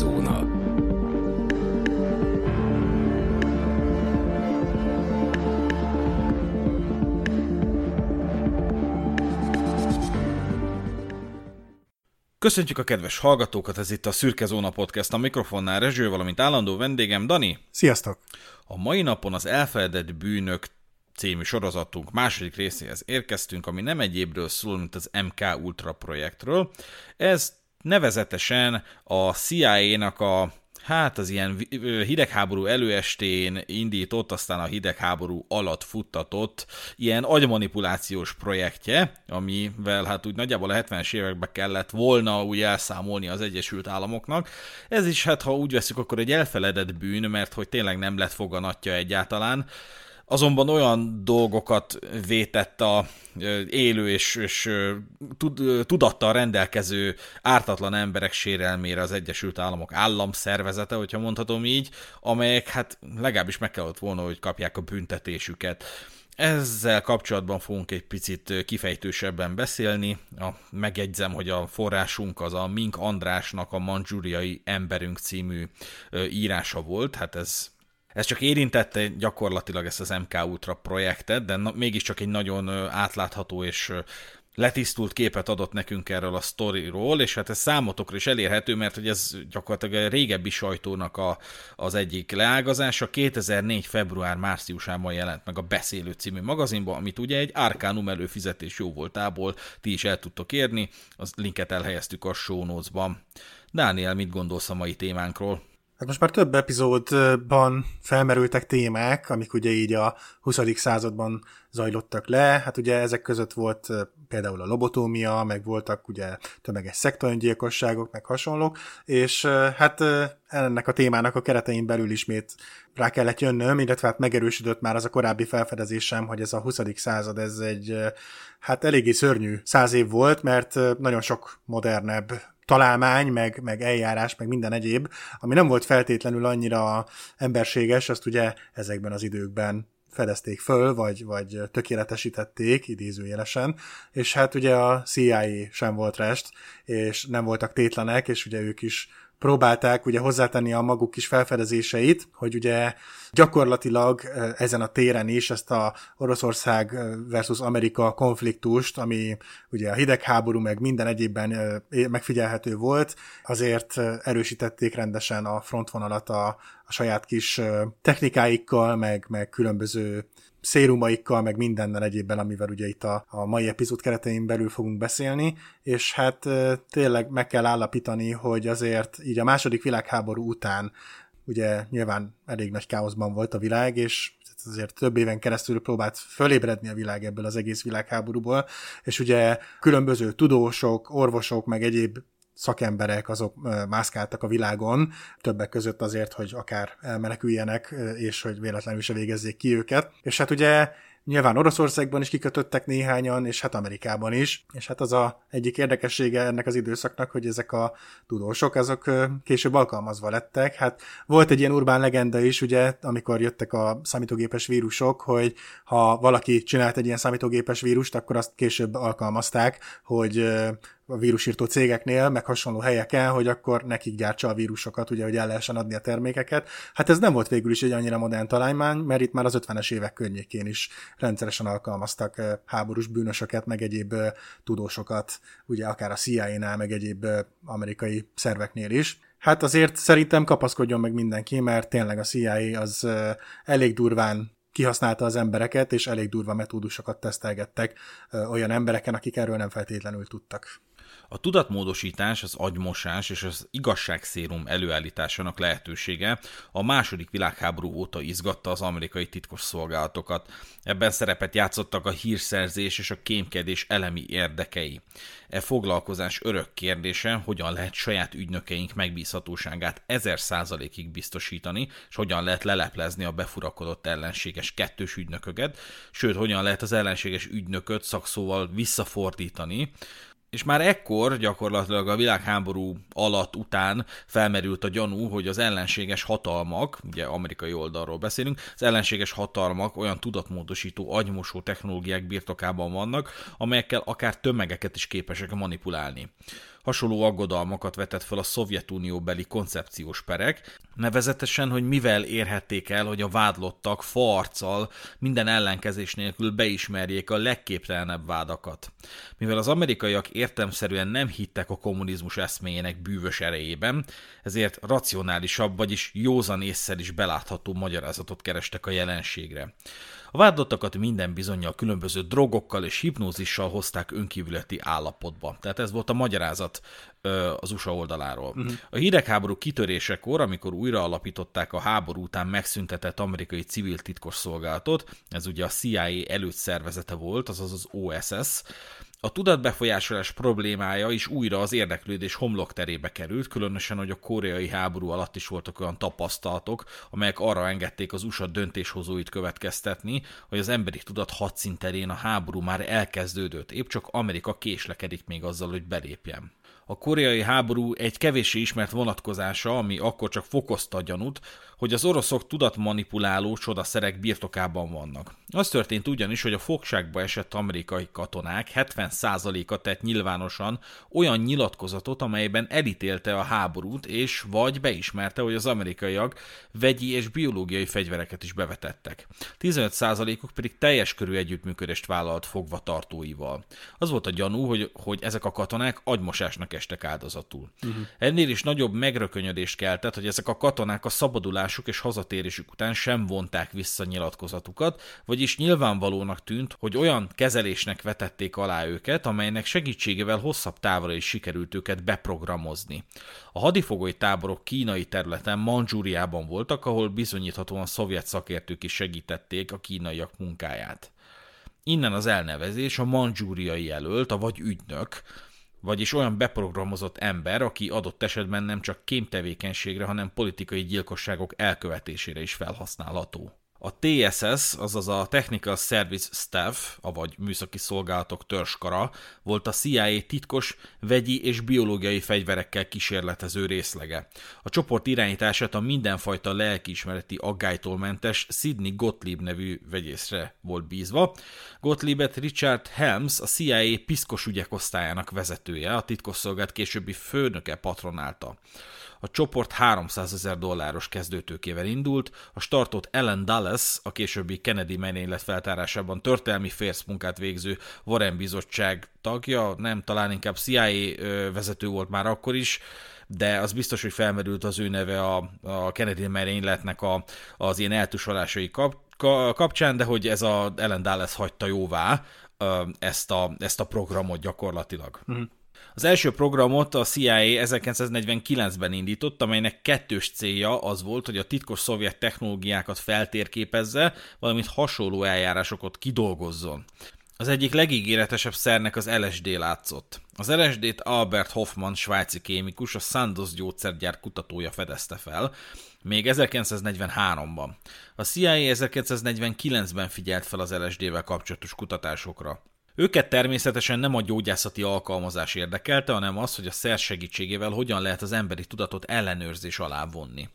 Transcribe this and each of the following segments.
Zóna. Köszöntjük a kedves hallgatókat, ez itt a Szürke Zóna Podcast, a mikrofonnál Rezső, valamint állandó vendégem Dani. Sziasztok! A mai napon az Elfeledett Bűnök című sorozatunk második részéhez érkeztünk, ami nem egyébről szól, mint az MK Ultra projektről. Ez nevezetesen a CIA-nak a hát az ilyen hidegháború előestén indított, aztán a hidegháború alatt futtatott ilyen agymanipulációs projektje, amivel hát úgy nagyjából a 70-es években kellett volna úgy elszámolni az Egyesült Államoknak. Ez is hát, ha úgy veszük, akkor egy elfeledett bűn, mert hogy tényleg nem lett foganatja egyáltalán azonban olyan dolgokat vétett a élő és, és tudattal rendelkező ártatlan emberek sérelmére az Egyesült Államok államszervezete, hogyha mondhatom így, amelyek hát legalábbis meg kellett volna, hogy kapják a büntetésüket. Ezzel kapcsolatban fogunk egy picit kifejtősebben beszélni. A, megjegyzem, hogy a forrásunk az a Mink Andrásnak a Manzsúriai Emberünk című írása volt, hát ez ez csak érintette gyakorlatilag ezt az MK Ultra projektet, de na, mégiscsak egy nagyon átlátható és letisztult képet adott nekünk erről a sztoriról, és hát ez számotokra is elérhető, mert hogy ez gyakorlatilag a régebbi sajtónak a, az egyik leágazása. 2004. február-márciusában jelent meg a Beszélő című magazinban, amit ugye egy Arcanum előfizetés jó voltából ti is el tudtok érni, az linket elhelyeztük a show notes-ban. Dániel, mit gondolsz a mai témánkról? Hát most már több epizódban felmerültek témák, amik ugye így a 20. században zajlottak le. Hát ugye ezek között volt például a lobotómia, meg voltak ugye tömeges szektoröngyilkosságok, meg hasonlók, és hát ennek a témának a keretein belül ismét rá kellett jönnöm, illetve hát megerősödött már az a korábbi felfedezésem, hogy ez a 20. század, ez egy hát eléggé szörnyű száz év volt, mert nagyon sok modernebb találmány, meg, meg eljárás, meg minden egyéb, ami nem volt feltétlenül annyira emberséges, azt ugye ezekben az időkben fedezték föl, vagy, vagy tökéletesítették, idézőjelesen, és hát ugye a CIA sem volt rest, és nem voltak tétlenek, és ugye ők is próbálták ugye hozzátenni a maguk kis felfedezéseit, hogy ugye gyakorlatilag ezen a téren is ezt a Oroszország versus Amerika konfliktust, ami ugye a hidegháború meg minden egyébben megfigyelhető volt, azért erősítették rendesen a frontvonalat a, a saját kis technikáikkal, meg, meg különböző szérumaikkal, meg mindennel egyébben, amivel ugye itt a, a mai epizód keretein belül fogunk beszélni, és hát tényleg meg kell állapítani, hogy azért így a második világháború után ugye nyilván elég nagy káoszban volt a világ, és azért több éven keresztül próbált fölébredni a világ ebből az egész világháborúból, és ugye különböző tudósok, orvosok, meg egyéb szakemberek azok mászkáltak a világon, többek között azért, hogy akár elmeneküljenek, és hogy véletlenül se végezzék ki őket. És hát ugye Nyilván Oroszországban is kikötöttek néhányan, és hát Amerikában is. És hát az a egyik érdekessége ennek az időszaknak, hogy ezek a tudósok, azok később alkalmazva lettek. Hát volt egy ilyen urbán legenda is, ugye, amikor jöttek a számítógépes vírusok, hogy ha valaki csinált egy ilyen számítógépes vírust, akkor azt később alkalmazták, hogy a vírusírtó cégeknél, meg hasonló helyeken, hogy akkor nekik gyártsa a vírusokat, ugye, hogy el lehessen adni a termékeket. Hát ez nem volt végül is egy annyira modern találmány, mert itt már az 50-es évek környékén is rendszeresen alkalmaztak háborús bűnösöket, meg egyéb tudósokat, ugye akár a CIA-nál, meg egyéb amerikai szerveknél is. Hát azért szerintem kapaszkodjon meg mindenki, mert tényleg a CIA az elég durván kihasználta az embereket, és elég durva metódusokat tesztelgettek olyan embereken, akik erről nem feltétlenül tudtak. A tudatmódosítás, az agymosás és az igazságszérum előállításának lehetősége a második világháború óta izgatta az amerikai titkos szolgálatokat. Ebben szerepet játszottak a hírszerzés és a kémkedés elemi érdekei. E foglalkozás örök kérdése, hogyan lehet saját ügynökeink megbízhatóságát ezer százalékig biztosítani, és hogyan lehet leleplezni a befurakodott ellenséges kettős ügynököket, sőt, hogyan lehet az ellenséges ügynököt szakszóval visszafordítani, és már ekkor gyakorlatilag a világháború alatt után felmerült a gyanú, hogy az ellenséges hatalmak, ugye amerikai oldalról beszélünk, az ellenséges hatalmak olyan tudatmódosító, agymosó technológiák birtokában vannak, amelyekkel akár tömegeket is képesek manipulálni. Hasonló aggodalmakat vetett fel a Szovjetunió beli koncepciós perek, nevezetesen, hogy mivel érhették el, hogy a vádlottak farccal minden ellenkezés nélkül beismerjék a legképtelenebb vádakat. Mivel az amerikaiak értemszerűen nem hittek a kommunizmus eszméjének bűvös erejében, ezért racionálisabb, vagyis józan észsel is belátható magyarázatot kerestek a jelenségre. A vádlottakat minden a különböző drogokkal és hipnózissal hozták önkívületi állapotba. Tehát ez volt a magyarázat az USA oldaláról. Uh-huh. A hidegháború kitörésekor, amikor újra alapították a háború után megszüntetett amerikai civil titkos szolgálatot, ez ugye a CIA előtt szervezete volt, azaz az OSS, a tudatbefolyásolás problémája is újra az érdeklődés homlokterébe került, különösen, hogy a koreai háború alatt is voltak olyan tapasztalatok, amelyek arra engedték az USA döntéshozóit következtetni, hogy az emberi tudat hadszinterén a háború már elkezdődött, épp csak Amerika késlekedik még azzal, hogy belépjen. A koreai háború egy kevéssé ismert vonatkozása, ami akkor csak fokozta a gyanút, hogy az oroszok tudatmanipuláló csodaszerek birtokában vannak. Az történt ugyanis, hogy a fogságba esett amerikai katonák 70%-a tett nyilvánosan olyan nyilatkozatot, amelyben elítélte a háborút, és vagy beismerte, hogy az amerikaiak vegyi és biológiai fegyvereket is bevetettek. 15%-uk pedig teljes körű együttműködést vállalt fogva tartóival. Az volt a gyanú, hogy, hogy ezek a katonák agymosásnak estek áldozatul. Uh-huh. Ennél is nagyobb megrökönyödést keltett, hogy ezek a katonák a szabadulás utazásuk és hazatérésük után sem vonták vissza nyilatkozatukat, vagyis nyilvánvalónak tűnt, hogy olyan kezelésnek vetették alá őket, amelynek segítségével hosszabb távra is sikerült őket beprogramozni. A hadifogoly táborok kínai területen Manzsúriában voltak, ahol bizonyíthatóan szovjet szakértők is segítették a kínaiak munkáját. Innen az elnevezés a manzsúriai jelölt, a vagy ügynök, vagyis olyan beprogramozott ember, aki adott esetben nem csak kémtevékenységre, hanem politikai gyilkosságok elkövetésére is felhasználható. A TSS, azaz a Technical Service Staff, avagy műszaki szolgálatok törskara, volt a CIA titkos, vegyi és biológiai fegyverekkel kísérletező részlege. A csoport irányítását a mindenfajta lelkiismereti aggálytól mentes Sidney Gottlieb nevű vegyészre volt bízva. Gottliebet Richard Helms, a CIA piszkos ügyek osztályának vezetője, a titkosszolgált későbbi főnöke patronálta. A csoport 300 ezer dolláros kezdőtőkével indult, a startot Ellen Dulles, a későbbi Kennedy merénylet feltárásában történelmi férszmunkát végző Warren bizottság tagja, nem, talán inkább CIA vezető volt már akkor is, de az biztos, hogy felmerült az ő neve a, a Kennedy merényletnek a, az ilyen eltusolásai kap, kapcsán, de hogy ez a Ellen Dulles hagyta jóvá ezt a, ezt a programot gyakorlatilag. Uh-huh. Az első programot a CIA 1949-ben indított, amelynek kettős célja az volt, hogy a titkos szovjet technológiákat feltérképezze, valamint hasonló eljárásokat kidolgozzon. Az egyik legígéretesebb szernek az LSD látszott. Az LSD-t Albert Hoffman, svájci kémikus, a Sandoz gyógyszergyár kutatója fedezte fel, még 1943-ban. A CIA 1949-ben figyelt fel az LSD-vel kapcsolatos kutatásokra. Őket természetesen nem a gyógyászati alkalmazás érdekelte, hanem az, hogy a szer segítségével hogyan lehet az emberi tudatot ellenőrzés alá vonni.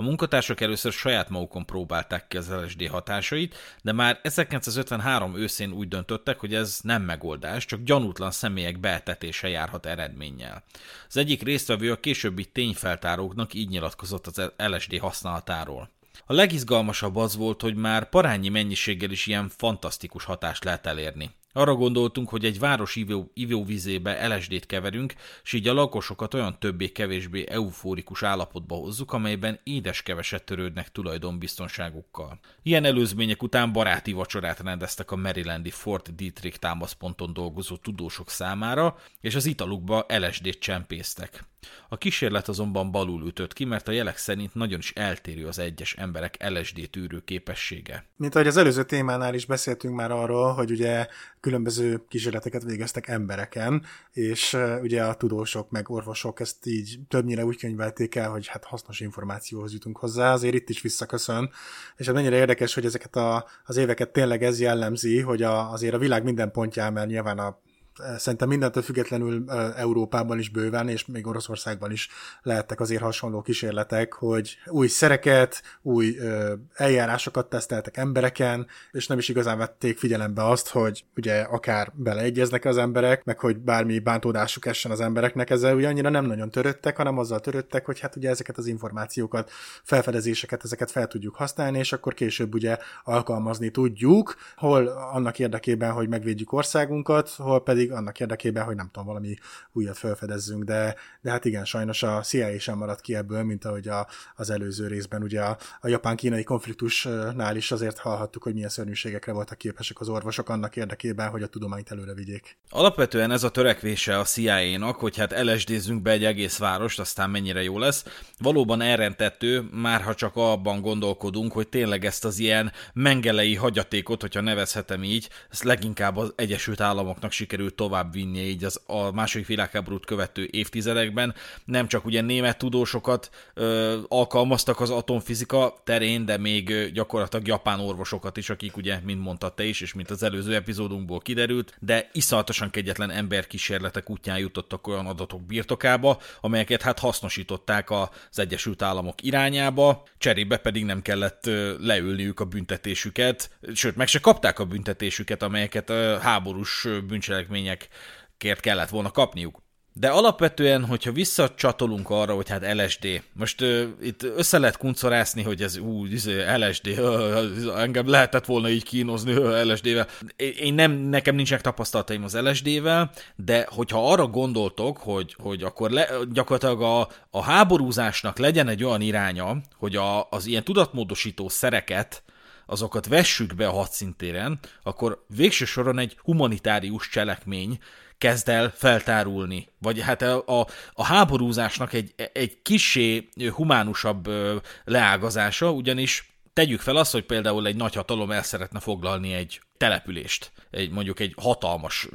A munkatársak először saját magukon próbálták ki az LSD hatásait, de már 1953 őszén úgy döntöttek, hogy ez nem megoldás, csak gyanútlan személyek beetetése járhat eredménnyel. Az egyik résztvevő a későbbi tényfeltáróknak így nyilatkozott az LSD használatáról. A legizgalmasabb az volt, hogy már parányi mennyiséggel is ilyen fantasztikus hatást lehet elérni. Arra gondoltunk, hogy egy város ivó, ivóvizébe LSD-t keverünk, és így a lakosokat olyan többé-kevésbé eufórikus állapotba hozzuk, amelyben édes keveset törődnek tulajdonbiztonságukkal. Ilyen előzmények után baráti vacsorát rendeztek a Marylandi Fort Dietrich támaszponton dolgozó tudósok számára, és az italukba LSD-t csempésztek. A kísérlet azonban balul ütött ki, mert a jelek szerint nagyon is eltérő az egyes emberek LSD tűrő képessége. Mint ahogy az előző témánál is beszéltünk már arról, hogy ugye különböző kísérleteket végeztek embereken, és ugye a tudósok meg orvosok ezt így többnyire úgy könyvelték el, hogy hát hasznos információhoz jutunk hozzá, azért itt is visszaköszön, és ez mennyire érdekes, hogy ezeket a, az éveket tényleg ez jellemzi, hogy a, azért a világ minden pontján, mert nyilván a szerintem mindentől függetlenül Európában is bőven, és még Oroszországban is lehettek azért hasonló kísérletek, hogy új szereket, új eljárásokat teszteltek embereken, és nem is igazán vették figyelembe azt, hogy ugye akár beleegyeznek az emberek, meg hogy bármi bántódásuk essen az embereknek, ezzel ugye annyira nem nagyon töröttek, hanem azzal töröttek, hogy hát ugye ezeket az információkat, felfedezéseket, ezeket fel tudjuk használni, és akkor később ugye alkalmazni tudjuk, hol annak érdekében, hogy megvédjük országunkat, hol pedig annak érdekében, hogy nem tudom, valami újat felfedezzünk, de, de hát igen, sajnos a CIA sem maradt ki ebből, mint ahogy a, az előző részben ugye a, a japán-kínai konfliktusnál is azért hallhattuk, hogy milyen szörnyűségekre voltak képesek az orvosok annak érdekében, hogy a tudományt előre vigyék. Alapvetően ez a törekvése a CIA-nak, hogy hát lsd be egy egész várost, aztán mennyire jó lesz. Valóban elrentető, már ha csak abban gondolkodunk, hogy tényleg ezt az ilyen mengelei hagyatékot, hogyha nevezhetem így, ezt leginkább az Egyesült Államoknak sikerült tovább vinni így az a második világháborút követő évtizedekben. Nem csak ugye német tudósokat ö, alkalmaztak az atomfizika terén, de még gyakorlatilag japán orvosokat is, akik ugye, mint mondta te is, és mint az előző epizódunkból kiderült, de iszonyatosan kegyetlen emberkísérletek útján jutottak olyan adatok birtokába, amelyeket hát hasznosították az Egyesült Államok irányába, cserébe pedig nem kellett leülniük a büntetésüket, sőt, meg se kapták a büntetésüket, amelyeket háborús bűncselekményekért kellett volna kapniuk. De alapvetően, hogyha visszacsatolunk arra, hogy hát LSD, most uh, itt össze lehet kuncorászni, hogy ez ú, izé, LSD, uh, engem lehetett volna így kínozni uh, LSD-vel. Én nem, nekem nincsenek tapasztalataim az LSD-vel, de hogyha arra gondoltok, hogy, hogy akkor le, gyakorlatilag a, a háborúzásnak legyen egy olyan iránya, hogy a, az ilyen tudatmódosító szereket, azokat vessük be a hadszintéren, akkor végső soron egy humanitárius cselekmény, kezd el feltárulni. Vagy hát a, a, a háborúzásnak egy, egy kisé humánusabb leágazása, ugyanis tegyük fel azt, hogy például egy nagy hatalom el szeretne foglalni egy települést, egy, mondjuk egy hatalmas,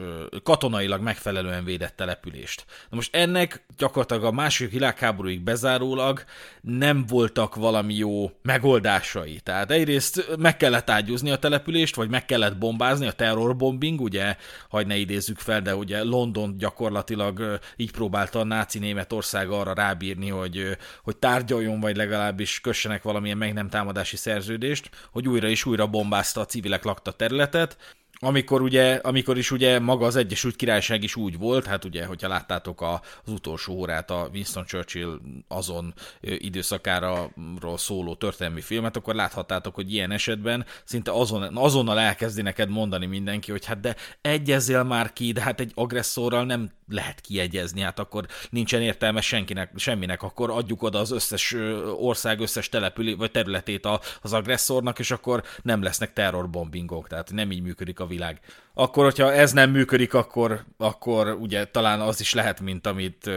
katonailag megfelelően védett települést. Na most ennek gyakorlatilag a második világháborúig bezárólag nem voltak valami jó megoldásai. Tehát egyrészt meg kellett ágyúzni a települést, vagy meg kellett bombázni, a terrorbombing, ugye, hogy ne idézzük fel, de ugye London gyakorlatilag így próbálta a náci Németország arra rábírni, hogy, hogy tárgyaljon, vagy legalábbis kössenek valamilyen meg nem támadási szerződést, hogy újra és újra bombázta a civilek lakta terület, területet, amikor, ugye, amikor is ugye maga az Egyesült Királyság is úgy volt, hát ugye, hogyha láttátok a, az utolsó órát a Winston Churchill azon időszakára szóló történelmi filmet, akkor láthattátok, hogy ilyen esetben szinte azon, azonnal elkezdi neked mondani mindenki, hogy hát de egyezzél már ki, de hát egy agresszorral nem lehet kiegyezni, hát akkor nincsen értelme senkinek, semminek, akkor adjuk oda az összes ország összes települé, vagy területét az agresszornak, és akkor nem lesznek terrorbombingok, tehát nem így működik a világ. Akkor, hogyha ez nem működik, akkor, akkor ugye talán az is lehet, mint amit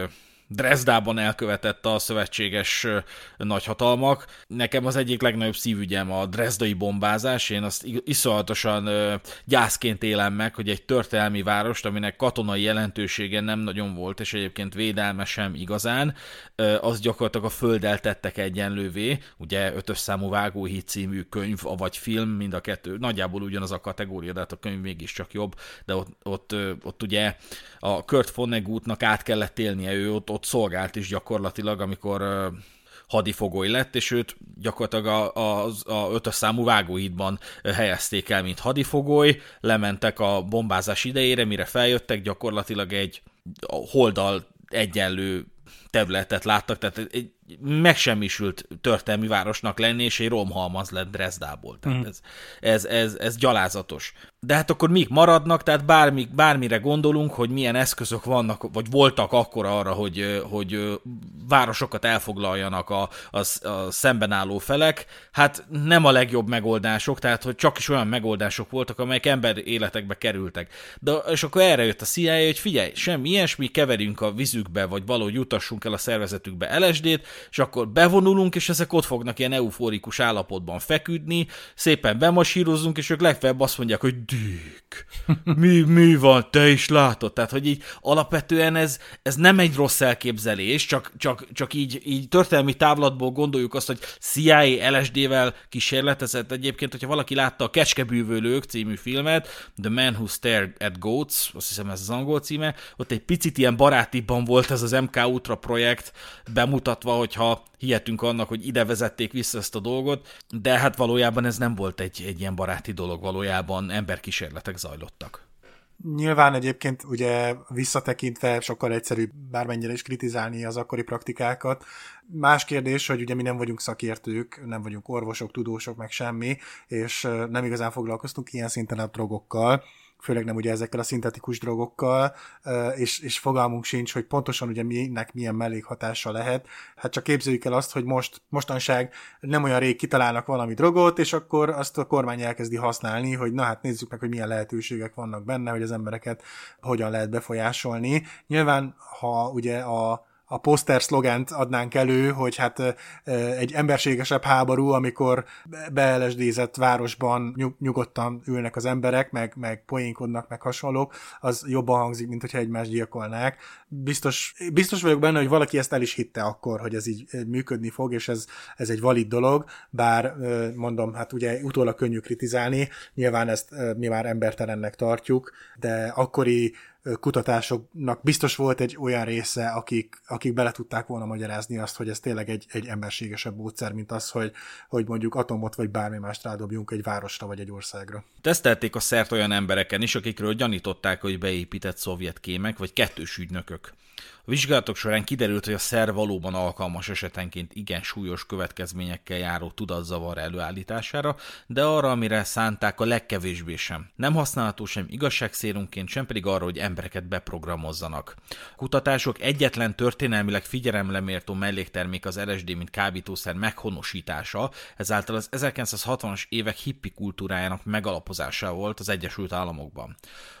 Dresdában elkövetett a szövetséges nagyhatalmak. Nekem az egyik legnagyobb szívügyem a dresdai bombázás, én azt iszonyatosan gyászként élem meg, hogy egy történelmi várost, aminek katonai jelentősége nem nagyon volt, és egyébként védelme sem igazán, az gyakorlatilag a földdel tettek egyenlővé, ugye ötös számú Vágóhíd című könyv, vagy film, mind a kettő, nagyjából ugyanaz a kategória, de hát a könyv mégiscsak jobb, de ott, ott, ott ugye a Kurt Vonnegutnak át kellett élnie, ő ott, ott szolgált is gyakorlatilag, amikor hadifogoly lett, és őt gyakorlatilag a, a, a ötös számú vágóhídban helyezték el, mint hadifogoly, lementek a bombázás idejére, mire feljöttek, gyakorlatilag egy holdal egyenlő területet láttak, tehát egy megsemmisült történelmi városnak lenni, és egy romhalmaz lett Dresdából. Tehát mm. ez, ez, ez, ez gyalázatos. De hát akkor mik maradnak, tehát bármi, bármire gondolunk, hogy milyen eszközök vannak, vagy voltak akkor arra, hogy, hogy városokat elfoglaljanak a, a, a szemben álló felek, hát nem a legjobb megoldások, tehát hogy csak is olyan megoldások voltak, amelyek ember életekbe kerültek. De, és akkor erre jött a CIA, hogy figyelj, semmi ilyesmi, keverjünk a vizükbe, vagy valahogy jutassunk el a szervezetükbe LSD-t, és akkor bevonulunk, és ezek ott fognak ilyen euforikus állapotban feküdni, szépen bemasírozunk, és ők legfeljebb azt mondják, hogy dűk, mi, mi van, te is látod? Tehát, hogy így alapvetően ez, ez nem egy rossz elképzelés, csak, csak, csak így, így történelmi távlatból gondoljuk azt, hogy CIA LSD-vel kísérletezett egyébként, hogyha valaki látta a Kecskebűvölők című filmet, The Man Who Stared at Goats, azt hiszem ez az angol címe, ott egy picit ilyen barátibban volt ez az MK Ultra projekt bemutatva, hogyha hihetünk annak, hogy ide vezették vissza ezt a dolgot, de hát valójában ez nem volt egy, egy ilyen baráti dolog, valójában emberkísérletek zajlottak. Nyilván egyébként ugye visszatekintve sokkal egyszerűbb bármennyire is kritizálni az akkori praktikákat. Más kérdés, hogy ugye mi nem vagyunk szakértők, nem vagyunk orvosok, tudósok, meg semmi, és nem igazán foglalkoztunk ilyen szinten a drogokkal, főleg nem ugye ezekkel a szintetikus drogokkal, és, és fogalmunk sincs, hogy pontosan ugye minek milyen mellékhatása lehet. Hát csak képzeljük el azt, hogy most mostanság nem olyan rég kitalálnak valami drogot, és akkor azt a kormány elkezdi használni, hogy na hát nézzük meg, hogy milyen lehetőségek vannak benne, hogy az embereket hogyan lehet befolyásolni. Nyilván, ha ugye a a poszter szlogent adnánk elő, hogy hát egy emberségesebb háború, amikor beelesdézett városban nyug- nyugodtan ülnek az emberek, meg, meg poénkodnak, meg hasonlók, az jobban hangzik, mint hogyha egymást gyilkolnák. Biztos, biztos vagyok benne, hogy valaki ezt el is hitte akkor, hogy ez így működni fog, és ez, ez egy valid dolog, bár mondom, hát ugye utólag könnyű kritizálni, nyilván ezt mi már embertelennek tartjuk, de akkori kutatásoknak biztos volt egy olyan része, akik, akik bele tudták volna magyarázni azt, hogy ez tényleg egy, egy emberségesebb módszer, mint az, hogy, hogy mondjuk atomot vagy bármi mást rádobjunk egy városra vagy egy országra. Tesztelték a szert olyan embereken is, akikről gyanították, hogy beépített szovjet kémek vagy kettős ügynökök. A vizsgálatok során kiderült, hogy a szer valóban alkalmas esetenként igen súlyos következményekkel járó tudatzavar előállítására, de arra, amire szánták a legkevésbé sem. Nem használható sem igazságszérunként, sem pedig arra, hogy embereket beprogramozzanak. Kutatások egyetlen történelmileg figyelemlemértó melléktermék az LSD, mint kábítószer meghonosítása, ezáltal az 1960-as évek hippi kultúrájának megalapozása volt az Egyesült Államokban.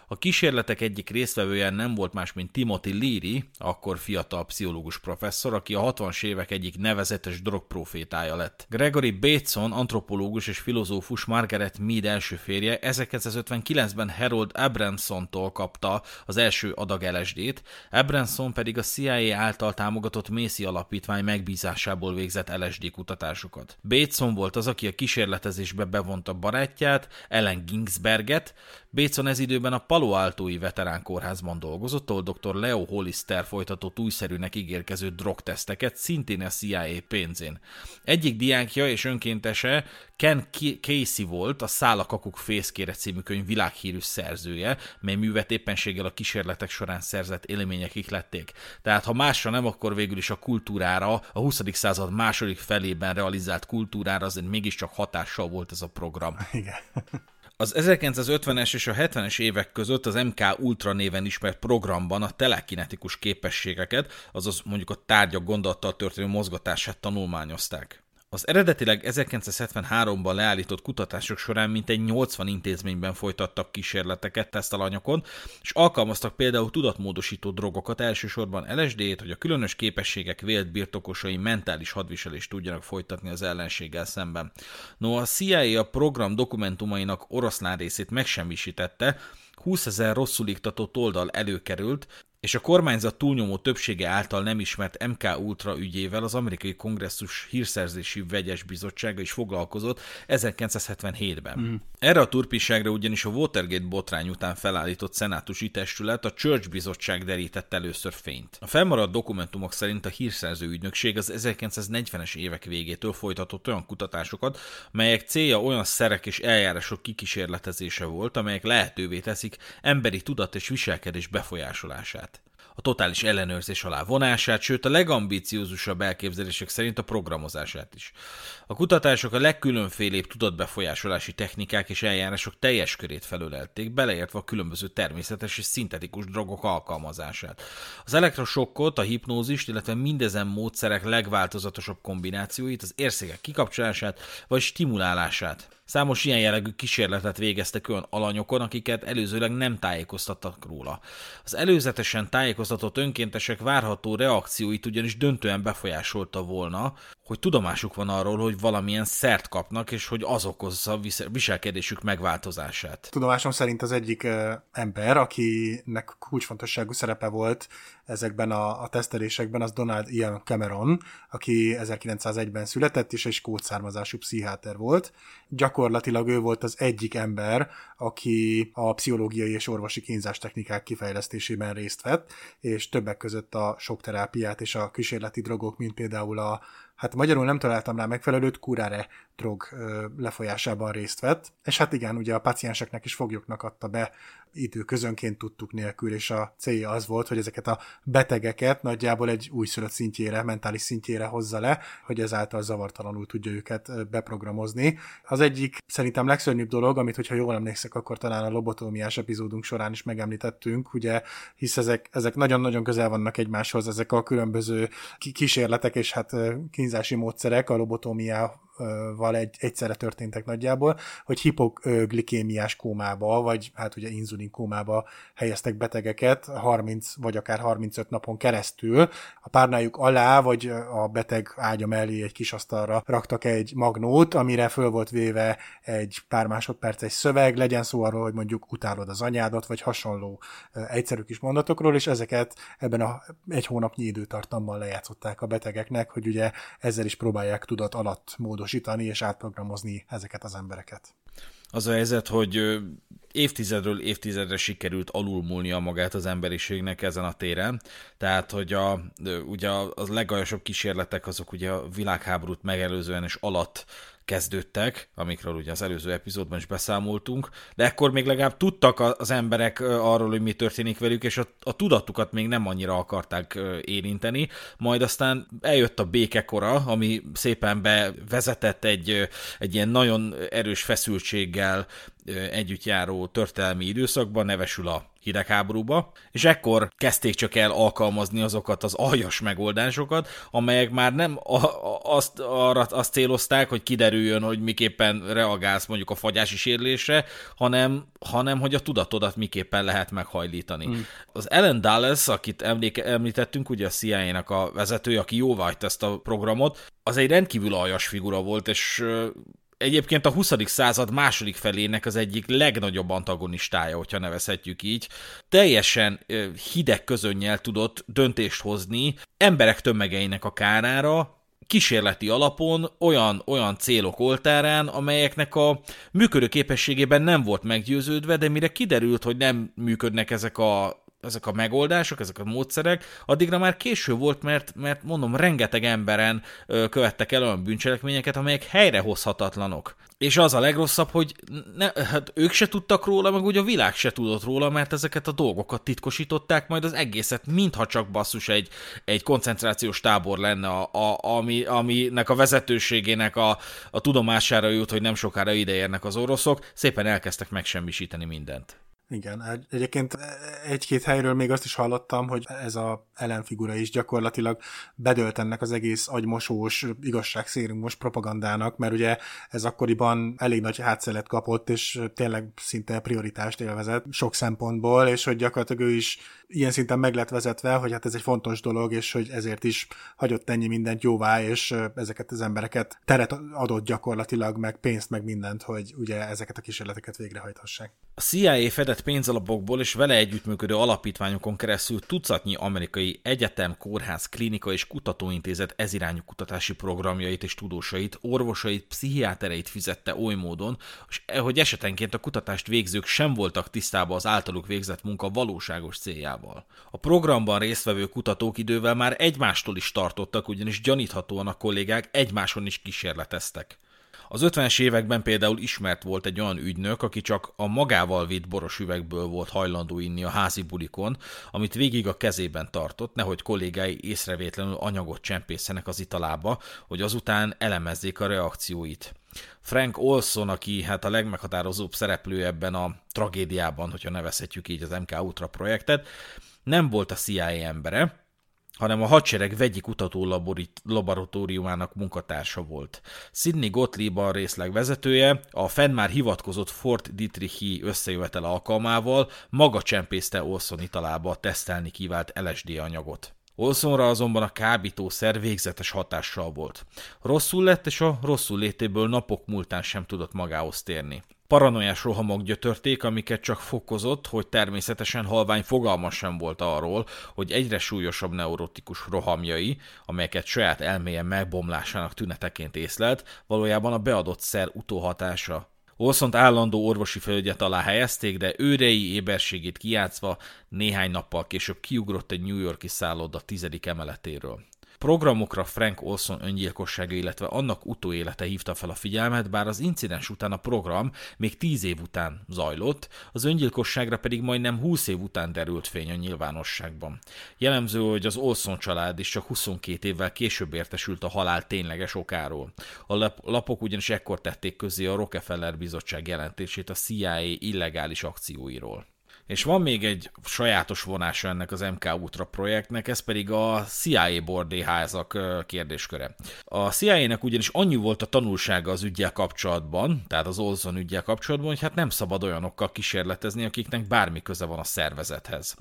A kísérletek egyik résztvevője nem volt más, mint Timothy Leary, akkor fiatal pszichológus professzor, aki a 60-as évek egyik nevezetes drogprofétája lett. Gregory Bateson, antropológus és filozófus Margaret Mead első férje 1959-ben Harold Abramson-tól kapta az első adag LSD-t, Abramson pedig a CIA által támogatott Macy alapítvány megbízásából végzett LSD kutatásokat. Bateson volt az, aki a kísérletezésbe bevonta barátját, Ellen Ginsberget, Bateson ez időben a Palo Altói veterán kórházban dolgozott, ahol dr. Leo Hollister folytatott újszerűnek ígérkező drogteszteket, szintén a CIA pénzén. Egyik diákja és önkéntese Ken Casey volt, a Szálakakuk fészkére című könyv világhírű szerzője, mely művet éppenséggel a kísérletek során szerzett élmények ihlették. Tehát ha másra nem, akkor végül is a kultúrára, a 20. század második felében realizált kultúrára azért mégiscsak hatással volt ez a program. Igen. Az 1950-es és a 70-es évek között az MK Ultra néven ismert programban a telekinetikus képességeket, azaz mondjuk a tárgyak gondolattal történő mozgatását tanulmányozták. Az eredetileg 1973-ban leállított kutatások során mintegy 80 intézményben folytattak kísérleteket tesztalanyokon, és alkalmaztak például tudatmódosító drogokat, elsősorban LSD-t, hogy a különös képességek vélt birtokosai mentális hadviselést tudjanak folytatni az ellenséggel szemben. No, a CIA a program dokumentumainak oroszlán részét megsemmisítette, 20 ezer rosszul iktatott oldal előkerült, és a kormányzat túlnyomó többsége által nem ismert MK Ultra ügyével az amerikai kongresszus hírszerzési vegyes bizottsága is foglalkozott 1977-ben. Mm. Erre a turpiságra ugyanis a Watergate botrány után felállított szenátusi testület, a Church bizottság derített először fényt. A felmaradt dokumentumok szerint a hírszerző ügynökség az 1940-es évek végétől folytatott olyan kutatásokat, melyek célja olyan szerek és eljárások kikísérletezése volt, amelyek lehetővé teszik emberi tudat és viselkedés befolyásolását a totális ellenőrzés alá vonását, sőt a legambiciózusabb elképzelések szerint a programozását is. A kutatások a legkülönfélébb tudatbefolyásolási technikák és eljárások teljes körét felölelték, beleértve a különböző természetes és szintetikus drogok alkalmazását. Az elektrosokkot, a hipnózist, illetve mindezen módszerek legváltozatosabb kombinációit, az érszégek kikapcsolását vagy stimulálását Számos ilyen jellegű kísérletet végeztek olyan alanyokon, akiket előzőleg nem tájékoztattak róla. Az előzetesen tájékoztatott önkéntesek várható reakcióit ugyanis döntően befolyásolta volna, hogy tudomásuk van arról, hogy valamilyen szert kapnak, és hogy az okozza viselkedésük megváltozását. Tudomásom szerint az egyik uh, ember, akinek kulcsfontosságú szerepe volt ezekben a, a tesztelésekben, az Donald Ian Cameron, aki 1901-ben született, és egy skót származású pszichiáter volt. Gyakorlatilag ő volt az egyik ember, aki a pszichológiai és orvosi kínzás technikák kifejlesztésében részt vett, és többek között a sokterápiát és a kísérleti drogok, mint például a hát magyarul nem találtam rá megfelelőt, kuráre drog lefolyásában részt vett, és hát igen, ugye a pacienseknek is foglyoknak adta be idő közönként tudtuk nélkül, és a célja az volt, hogy ezeket a betegeket nagyjából egy újszülött szintjére, mentális szintjére hozza le, hogy ezáltal zavartalanul tudja őket beprogramozni. Az egyik szerintem legszörnyűbb dolog, amit hogyha jól emlékszek, akkor talán a lobotómiás epizódunk során is megemlítettünk, ugye, hisz ezek, ezek nagyon-nagyon közel vannak egymáshoz, ezek a különböző kísérletek és hát kínzási módszerek a lobotómia val egy, egyszerre történtek nagyjából, hogy hipoglikémiás kómába, vagy hát ugye inzulin kómába helyeztek betegeket 30 vagy akár 35 napon keresztül. A párnájuk alá, vagy a beteg ágya mellé egy kis asztalra raktak egy magnót, amire föl volt véve egy pár másodperces szöveg, legyen szó arról, hogy mondjuk utálod az anyádat, vagy hasonló egyszerű kis mondatokról, és ezeket ebben a egy hónapnyi időtartammal lejátszották a betegeknek, hogy ugye ezzel is próbálják tudat alatt módosítani módosítani és átprogramozni ezeket az embereket. Az a helyzet, hogy évtizedről évtizedre sikerült alulmúlnia magát az emberiségnek ezen a téren. Tehát, hogy a, ugye a legaljasabb kísérletek azok ugye a világháborút megelőzően és alatt kezdődtek, amikről ugye az előző epizódban is beszámoltunk, de ekkor még legalább tudtak az emberek arról, hogy mi történik velük, és a, a tudatukat még nem annyira akarták érinteni, majd aztán eljött a békekora, ami szépen bevezetett egy, egy ilyen nagyon erős feszültséggel együtt járó történelmi időszakban, nevesül a hidegháborúba, és ekkor kezdték csak el alkalmazni azokat az aljas megoldásokat, amelyek már nem a, a, azt, arra azt célozták, hogy kiderüljön, hogy miképpen reagálsz mondjuk a fagyási sérülésre, hanem, hanem hogy a tudatodat miképpen lehet meghajlítani. Hmm. Az Ellen Dulles, akit emléke, említettünk, ugye a CIA-nak a vezetője, aki jóvá ezt a programot, az egy rendkívül aljas figura volt, és egyébként a 20. század második felének az egyik legnagyobb antagonistája, hogyha nevezhetjük így. Teljesen hideg közönnyel tudott döntést hozni emberek tömegeinek a kárára, kísérleti alapon olyan, olyan célok oltárán, amelyeknek a működő képességében nem volt meggyőződve, de mire kiderült, hogy nem működnek ezek a ezek a megoldások, ezek a módszerek, addigra már késő volt, mert, mert mondom, rengeteg emberen ö, követtek el olyan bűncselekményeket, amelyek helyrehozhatatlanok. És az a legrosszabb, hogy ne, hát ők se tudtak róla, meg úgy a világ se tudott róla, mert ezeket a dolgokat titkosították, majd az egészet, mintha csak basszus egy, egy koncentrációs tábor lenne, a, a, ami, aminek a vezetőségének a, a tudomására jut, hogy nem sokára ideérnek az oroszok, szépen elkezdtek megsemmisíteni mindent. Igen, egyébként egy-két helyről még azt is hallottam, hogy ez a ellenfigura is gyakorlatilag bedölt ennek az egész agymosós, igazságszérumos propagandának, mert ugye ez akkoriban elég nagy hátszelet kapott, és tényleg szinte prioritást élvezett sok szempontból, és hogy gyakorlatilag ő is ilyen szinten meg lett vezetve, hogy hát ez egy fontos dolog, és hogy ezért is hagyott ennyi mindent jóvá, és ezeket az embereket teret adott gyakorlatilag, meg pénzt, meg mindent, hogy ugye ezeket a kísérleteket végrehajthassák. A CIA fedett pénzalapokból és vele együttműködő alapítványokon keresztül tucatnyi amerikai egyetem, kórház, klinika és kutatóintézet ezirányú kutatási programjait és tudósait, orvosait, pszichiátereit fizette oly módon, hogy esetenként a kutatást végzők sem voltak tisztában az általuk végzett munka valóságos céljával. A programban résztvevő kutatók idővel már egymástól is tartottak, ugyanis gyaníthatóan a kollégák egymáson is kísérleteztek. Az 50-es években például ismert volt egy olyan ügynök, aki csak a magával vitt boros üvegből volt hajlandó inni a házi bulikon, amit végig a kezében tartott, nehogy kollégái észrevétlenül anyagot csempészenek az italába, hogy azután elemezzék a reakcióit. Frank Olson, aki hát a legmeghatározóbb szereplő ebben a tragédiában, hogyha nevezhetjük így az MK Ultra projektet, nem volt a CIA embere, hanem a hadsereg vegyi kutató laboratóriumának munkatársa volt. Sidney Gottlieb a részleg vezetője, a fenn már hivatkozott Fort Dietrichi összejövetel alkalmával maga csempészte Olson italába tesztelni kívánt LSD anyagot. Olsonra azonban a kábítószer végzetes hatással volt. Rosszul lett, és a rosszul létéből napok múltán sem tudott magához térni. Paranoiás rohamok gyötörték, amiket csak fokozott, hogy természetesen halvány fogalma sem volt arról, hogy egyre súlyosabb neurotikus rohamjai, amelyeket saját elméje megbomlásának tüneteként észlelt, valójában a beadott szer utóhatása. Olszont állandó orvosi felügyet alá helyezték, de őrei éberségét kiátszva néhány nappal később kiugrott egy New Yorki szálloda tizedik emeletéről. Programokra Frank Olson öngyilkossága, illetve annak utóélete hívta fel a figyelmet, bár az incidens után a program még 10 év után zajlott, az öngyilkosságra pedig majdnem 20 év után derült fény a nyilvánosságban. Jellemző, hogy az Olson család is csak 22 évvel később értesült a halál tényleges okáról. A lapok ugyanis ekkor tették közé a Rockefeller bizottság jelentését a CIA illegális akcióiról. És van még egy sajátos vonása ennek az MK Ultra projektnek, ez pedig a CIA bordéházak kérdésköre. A CIA-nek ugyanis annyi volt a tanulsága az ügyel kapcsolatban, tehát az Olson ügyel kapcsolatban, hogy hát nem szabad olyanokkal kísérletezni, akiknek bármi köze van a szervezethez.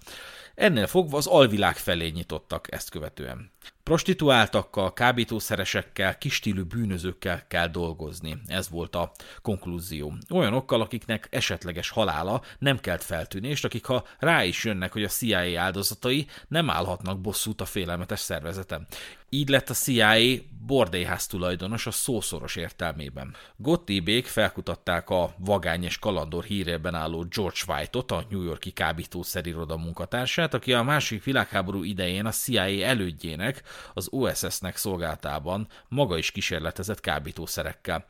Ennél fogva az alvilág felé nyitottak ezt követően. Prostituáltakkal, kábítószeresekkel, kistílű bűnözőkkel kell dolgozni. Ez volt a konklúzió. Olyanokkal, akiknek esetleges halála nem kelt feltűnést, akik ha rá is jönnek, hogy a CIA áldozatai nem állhatnak bosszút a félelmetes szervezetem. Így lett a CIA bordélyház tulajdonos a szószoros értelmében. Gottliebék felkutatták a vagány és kalandor hírében álló George White-ot, a New Yorki kábítószeriroda munkatársát, aki a másik világháború idején a CIA elődjének, az OSS-nek szolgáltában maga is kísérletezett kábítószerekkel.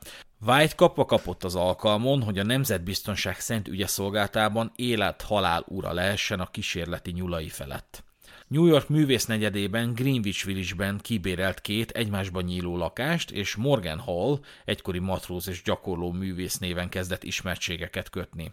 White kapva kapott az alkalmon, hogy a Nemzetbiztonság Szent Ügye szolgáltában élet-halál ura lehessen a kísérleti nyulai felett. New York művésznegyedében Greenwich Village-ben kibérelt két egymásban nyíló lakást, és Morgan Hall, egykori matróz és gyakorló művész néven kezdett ismertségeket kötni.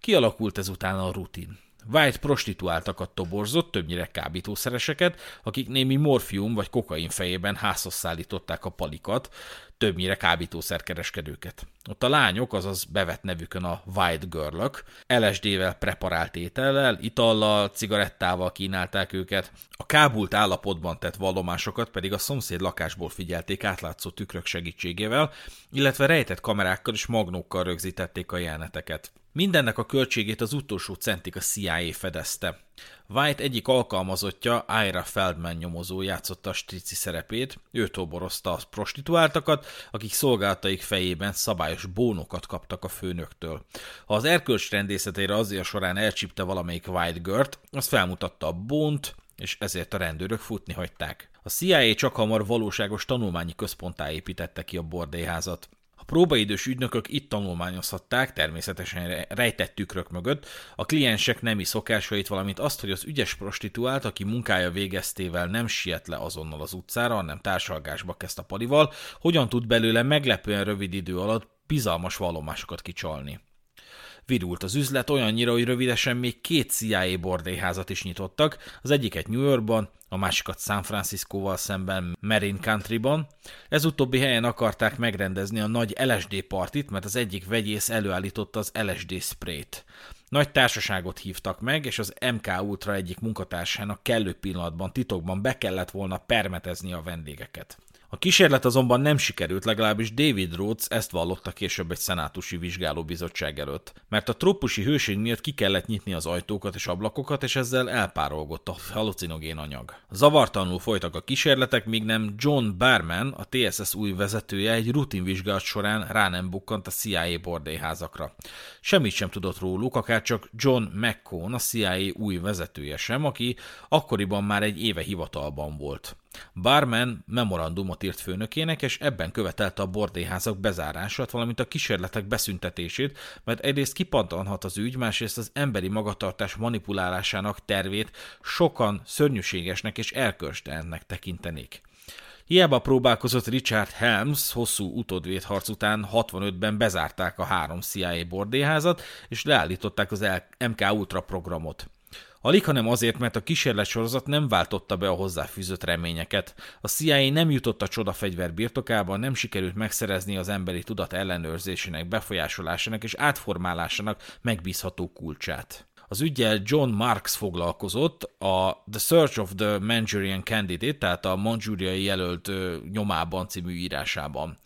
Kialakult ezután a rutin. White prostituáltakat toborzott, többnyire kábítószereseket, akik némi morfium vagy kokain fejében házhoz szállították a palikat, többnyire kábítószerkereskedőket. Ott a lányok, azaz bevett nevükön a White Girlök, LSD-vel preparált étellel, itallal, cigarettával kínálták őket, a kábult állapotban tett vallomásokat pedig a szomszéd lakásból figyelték átlátszó tükrök segítségével, illetve rejtett kamerákkal és magnókkal rögzítették a jeleneteket. Mindennek a költségét az utolsó centig a CIA fedezte. White egyik alkalmazottja, Ira Feldman nyomozó játszotta a strici szerepét, ő toborozta a prostituáltakat, akik szolgáltaik fejében szabályos bónokat kaptak a főnöktől. Ha az erkölcs rendészetére azért során elcsípte valamelyik White Gört, az felmutatta a bónt, és ezért a rendőrök futni hagyták. A CIA csak hamar valóságos tanulmányi központtá építette ki a bordélyházat próbaidős ügynökök itt tanulmányozhatták, természetesen rejtett tükrök mögött, a kliensek nemi szokásait, valamint azt, hogy az ügyes prostituált, aki munkája végeztével nem siet le azonnal az utcára, hanem társalgásba kezd a palival, hogyan tud belőle meglepően rövid idő alatt bizalmas vallomásokat kicsalni. Virult az üzlet olyannyira, hogy rövidesen még két CIA bordélyházat is nyitottak, az egyiket New Yorkban, a másikat San Franciscóval szemben Marin Countryban. Ez utóbbi helyen akarták megrendezni a nagy LSD partit, mert az egyik vegyész előállította az LSD sprayt. Nagy társaságot hívtak meg, és az MK Ultra egyik munkatársának kellő pillanatban titokban be kellett volna permetezni a vendégeket. A kísérlet azonban nem sikerült, legalábbis David Rhodes ezt vallotta később egy szenátusi vizsgálóbizottság előtt, mert a trópusi hőség miatt ki kellett nyitni az ajtókat és ablakokat, és ezzel elpárolgott a halucinogén anyag. Zavartanul folytak a kísérletek, míg nem John Barman, a TSS új vezetője egy rutinvizsgálat során rá nem bukkant a CIA bordélyházakra. Semmit sem tudott róluk, akár csak John McCone, a CIA új vezetője sem, aki akkoriban már egy éve hivatalban volt. Barman memorandumot írt főnökének, és ebben követelte a bordélyházak bezárását, valamint a kísérletek beszüntetését, mert egyrészt kipantanhat az ügy, másrészt az emberi magatartás manipulálásának tervét sokan szörnyűségesnek és erkölcstelennek tekintenék. Hiába próbálkozott Richard Helms hosszú utódvédharc után 65-ben bezárták a három CIA bordélyházat, és leállították az MK Ultra programot. Alig, hanem azért, mert a kísérletsorozat nem váltotta be a hozzáfűzött reményeket. A CIA nem jutott a csodafegyver birtokába, nem sikerült megszerezni az emberi tudat ellenőrzésének, befolyásolásának és átformálásának megbízható kulcsát. Az ügyel John Marks foglalkozott a The Search of the Manchurian Candidate, tehát a manchuriai jelölt nyomában című írásában.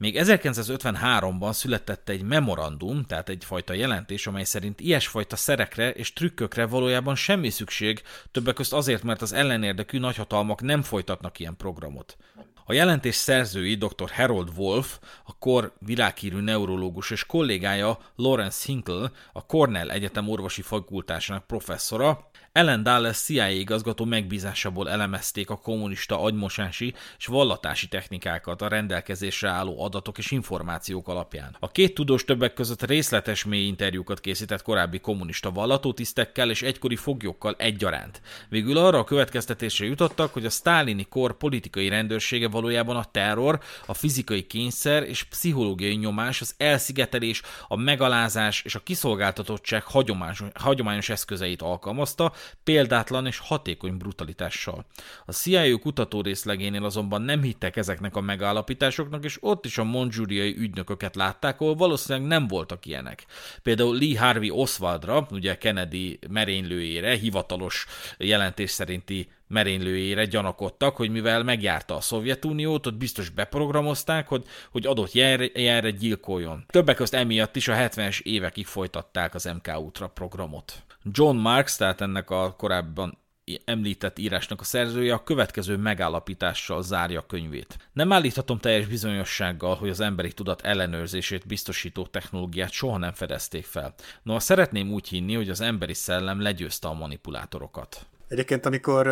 Még 1953-ban született egy memorandum, tehát egyfajta jelentés, amely szerint ilyesfajta szerekre és trükkökre valójában semmi szükség, többek között azért, mert az ellenérdekű nagyhatalmak nem folytatnak ilyen programot. A jelentés szerzői dr. Harold Wolf, a kor világhírű neurológus és kollégája Lawrence Hinkle, a Cornell Egyetem orvosi fakultásának professzora, ellen Dulles CIA igazgató megbízásából elemezték a kommunista agymosási és vallatási technikákat a rendelkezésre álló adatok és információk alapján. A két tudós többek között részletes mély interjúkat készített korábbi kommunista vallatótisztekkel és egykori foglyokkal egyaránt. Végül arra a következtetésre jutottak, hogy a sztálini kor politikai rendőrsége valójában a terror, a fizikai kényszer és pszichológiai nyomás, az elszigetelés, a megalázás és a kiszolgáltatottság hagyományos, hagyományos eszközeit alkalmazta, példátlan és hatékony brutalitással. A CIA kutató részlegénél azonban nem hittek ezeknek a megállapításoknak, és ott is a mondzsúriai ügynököket látták, ahol valószínűleg nem voltak ilyenek. Például Lee Harvey Oswaldra, ugye Kennedy merénylőjére, hivatalos jelentés szerinti merénylőjére gyanakodtak, hogy mivel megjárta a Szovjetuniót, ott biztos beprogramozták, hogy, hogy adott jelre, gyilkoljon. Többek között emiatt is a 70-es évekig folytatták az MK Ultra programot. John Marks, tehát ennek a korábban említett írásnak a szerzője a következő megállapítással zárja könyvét. Nem állíthatom teljes bizonyossággal, hogy az emberi tudat ellenőrzését biztosító technológiát soha nem fedezték fel. No, szeretném úgy hinni, hogy az emberi szellem legyőzte a manipulátorokat. Egyébként, amikor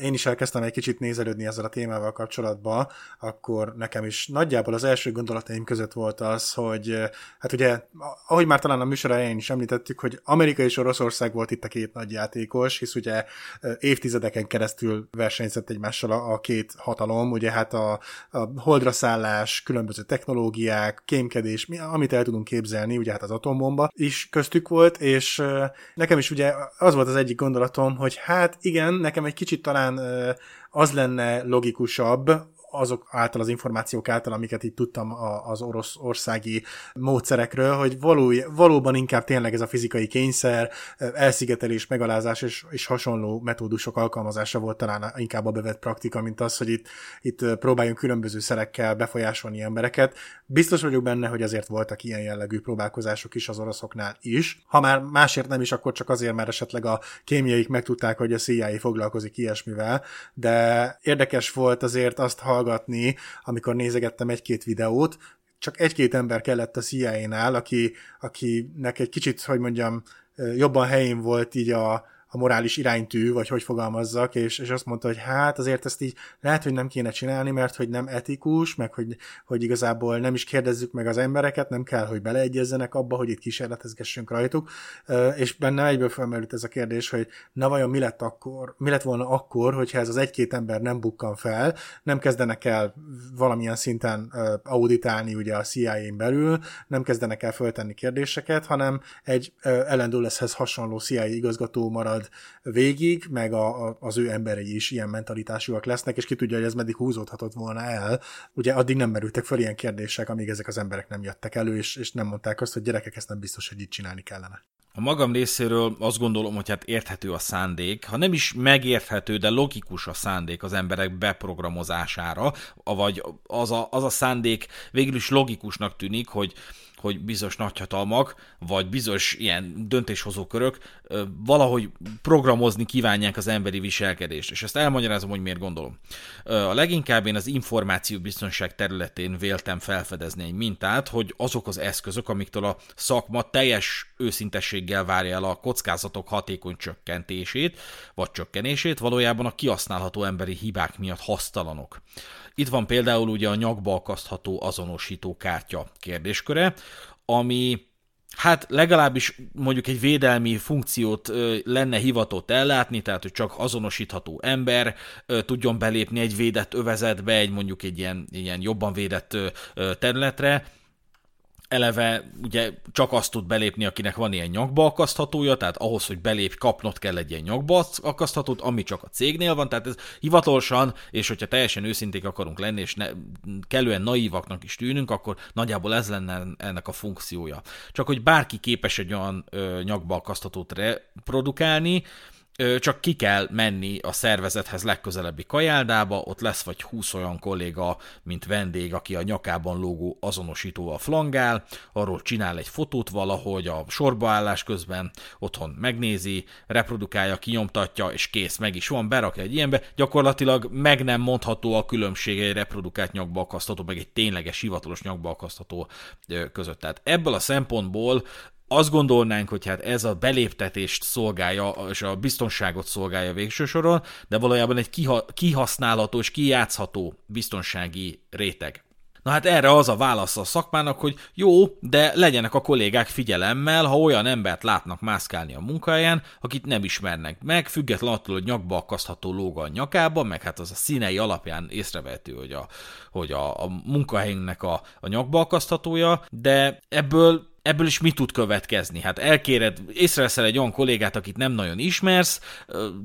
én is elkezdtem egy kicsit nézelődni ezzel a témával kapcsolatban, akkor nekem is nagyjából az első gondolataim között volt az, hogy hát ugye, ahogy már talán a műsor elején is említettük, hogy Amerika és Oroszország volt itt a két nagy játékos, hisz ugye évtizedeken keresztül versenyzett egymással a két hatalom, ugye hát a, a holdra szállás, különböző technológiák, kémkedés, mi, amit el tudunk képzelni, ugye hát az atombomba is köztük volt, és nekem is ugye az volt az egyik gondolatom, hogy hát Hát igen, nekem egy kicsit talán az lenne logikusabb, azok által az információk által, amiket itt tudtam az orosz országi módszerekről, hogy való, valóban inkább tényleg ez a fizikai kényszer, elszigetelés, megalázás és, és hasonló metódusok alkalmazása volt talán inkább a bevett praktika, mint az, hogy itt, itt próbáljunk különböző szerekkel befolyásolni embereket. Biztos vagyok benne, hogy azért voltak ilyen jellegű próbálkozások is az oroszoknál is. Ha már másért nem is, akkor csak azért, mert esetleg a kémiaik megtudták, hogy a CIA foglalkozik ilyesmivel, de érdekes volt azért azt hallgatni, amikor nézegettem egy-két videót, csak egy-két ember kellett a CIA-nál, aki, akinek egy kicsit, hogy mondjam, jobban helyén volt így a, a morális iránytű, vagy hogy fogalmazzak, és, és azt mondta, hogy hát azért ezt így lehet, hogy nem kéne csinálni, mert hogy nem etikus, meg hogy, hogy igazából nem is kérdezzük meg az embereket, nem kell, hogy beleegyezzenek abba, hogy itt kísérletezgessünk rajtuk, és benne egyből felmerült ez a kérdés, hogy na vajon mi lett akkor, mi lett volna akkor, hogyha ez az egy-két ember nem bukkan fel, nem kezdenek el valamilyen szinten auditálni ugye a CIA-n belül, nem kezdenek el föltenni kérdéseket, hanem egy Ellen Dulleshez hasonló CIA igazgató marad marad végig, meg a, a, az ő emberei is ilyen mentalitásúak lesznek, és ki tudja, hogy ez meddig húzódhatott volna el. Ugye addig nem merültek fel ilyen kérdések, amíg ezek az emberek nem jöttek elő, és, és nem mondták azt, hogy gyerekek, ezt nem biztos, hogy így csinálni kellene. A magam részéről azt gondolom, hogy hát érthető a szándék, ha nem is megérthető, de logikus a szándék az emberek beprogramozására, vagy az a, az a szándék végül is logikusnak tűnik, hogy hogy bizonyos nagyhatalmak, vagy bizonyos ilyen döntéshozó körök valahogy programozni kívánják az emberi viselkedést. És ezt elmagyarázom, hogy miért gondolom. A leginkább én az információbiztonság területén véltem felfedezni egy mintát, hogy azok az eszközök, amiktől a szakma teljes őszintességgel várja el a kockázatok hatékony csökkentését, vagy csökkenését, valójában a kihasználható emberi hibák miatt hasztalanok. Itt van például ugye a nyakba akasztható azonosító kártya kérdésköre, ami hát legalábbis mondjuk egy védelmi funkciót lenne hivatott ellátni, tehát hogy csak azonosítható ember tudjon belépni egy védett övezetbe, egy mondjuk egy ilyen, ilyen jobban védett területre, eleve ugye csak azt tud belépni, akinek van ilyen nyakba akaszthatója, tehát ahhoz, hogy belép, kapnod kell egy ilyen nyakba akaszthatót, ami csak a cégnél van, tehát ez hivatalosan, és hogyha teljesen őszinték akarunk lenni, és ne, kellően naívaknak is tűnünk, akkor nagyjából ez lenne ennek a funkciója. Csak hogy bárki képes egy olyan ö, nyakba akaszthatót reprodukálni, csak ki kell menni a szervezethez legközelebbi kajáldába, ott lesz vagy 20 olyan kolléga, mint vendég, aki a nyakában lógó azonosítóval flangál, arról csinál egy fotót valahogy a sorbaállás közben, otthon megnézi, reprodukálja, kinyomtatja, és kész, meg is van, berakja egy ilyenbe, gyakorlatilag meg nem mondható a különbség egy reprodukált nyakba akasztató, meg egy tényleges hivatalos nyakba akasztató között. Tehát ebből a szempontból azt gondolnánk, hogy hát ez a beléptetést szolgálja, és a biztonságot szolgálja végső soron, de valójában egy kiha- kihasználható és kijátszható biztonsági réteg. Na hát erre az a válasz a szakmának, hogy jó, de legyenek a kollégák figyelemmel, ha olyan embert látnak mászkálni a munkahelyen, akit nem ismernek meg, független attól, hogy nyakba akasztható lóga a nyakába, meg hát az a színei alapján észrevehető, hogy a, hogy a, a munkahelyünknek a, a nyakba akaszthatója, de ebből ebből is mi tud következni? Hát elkéred, észreveszel egy olyan kollégát, akit nem nagyon ismersz,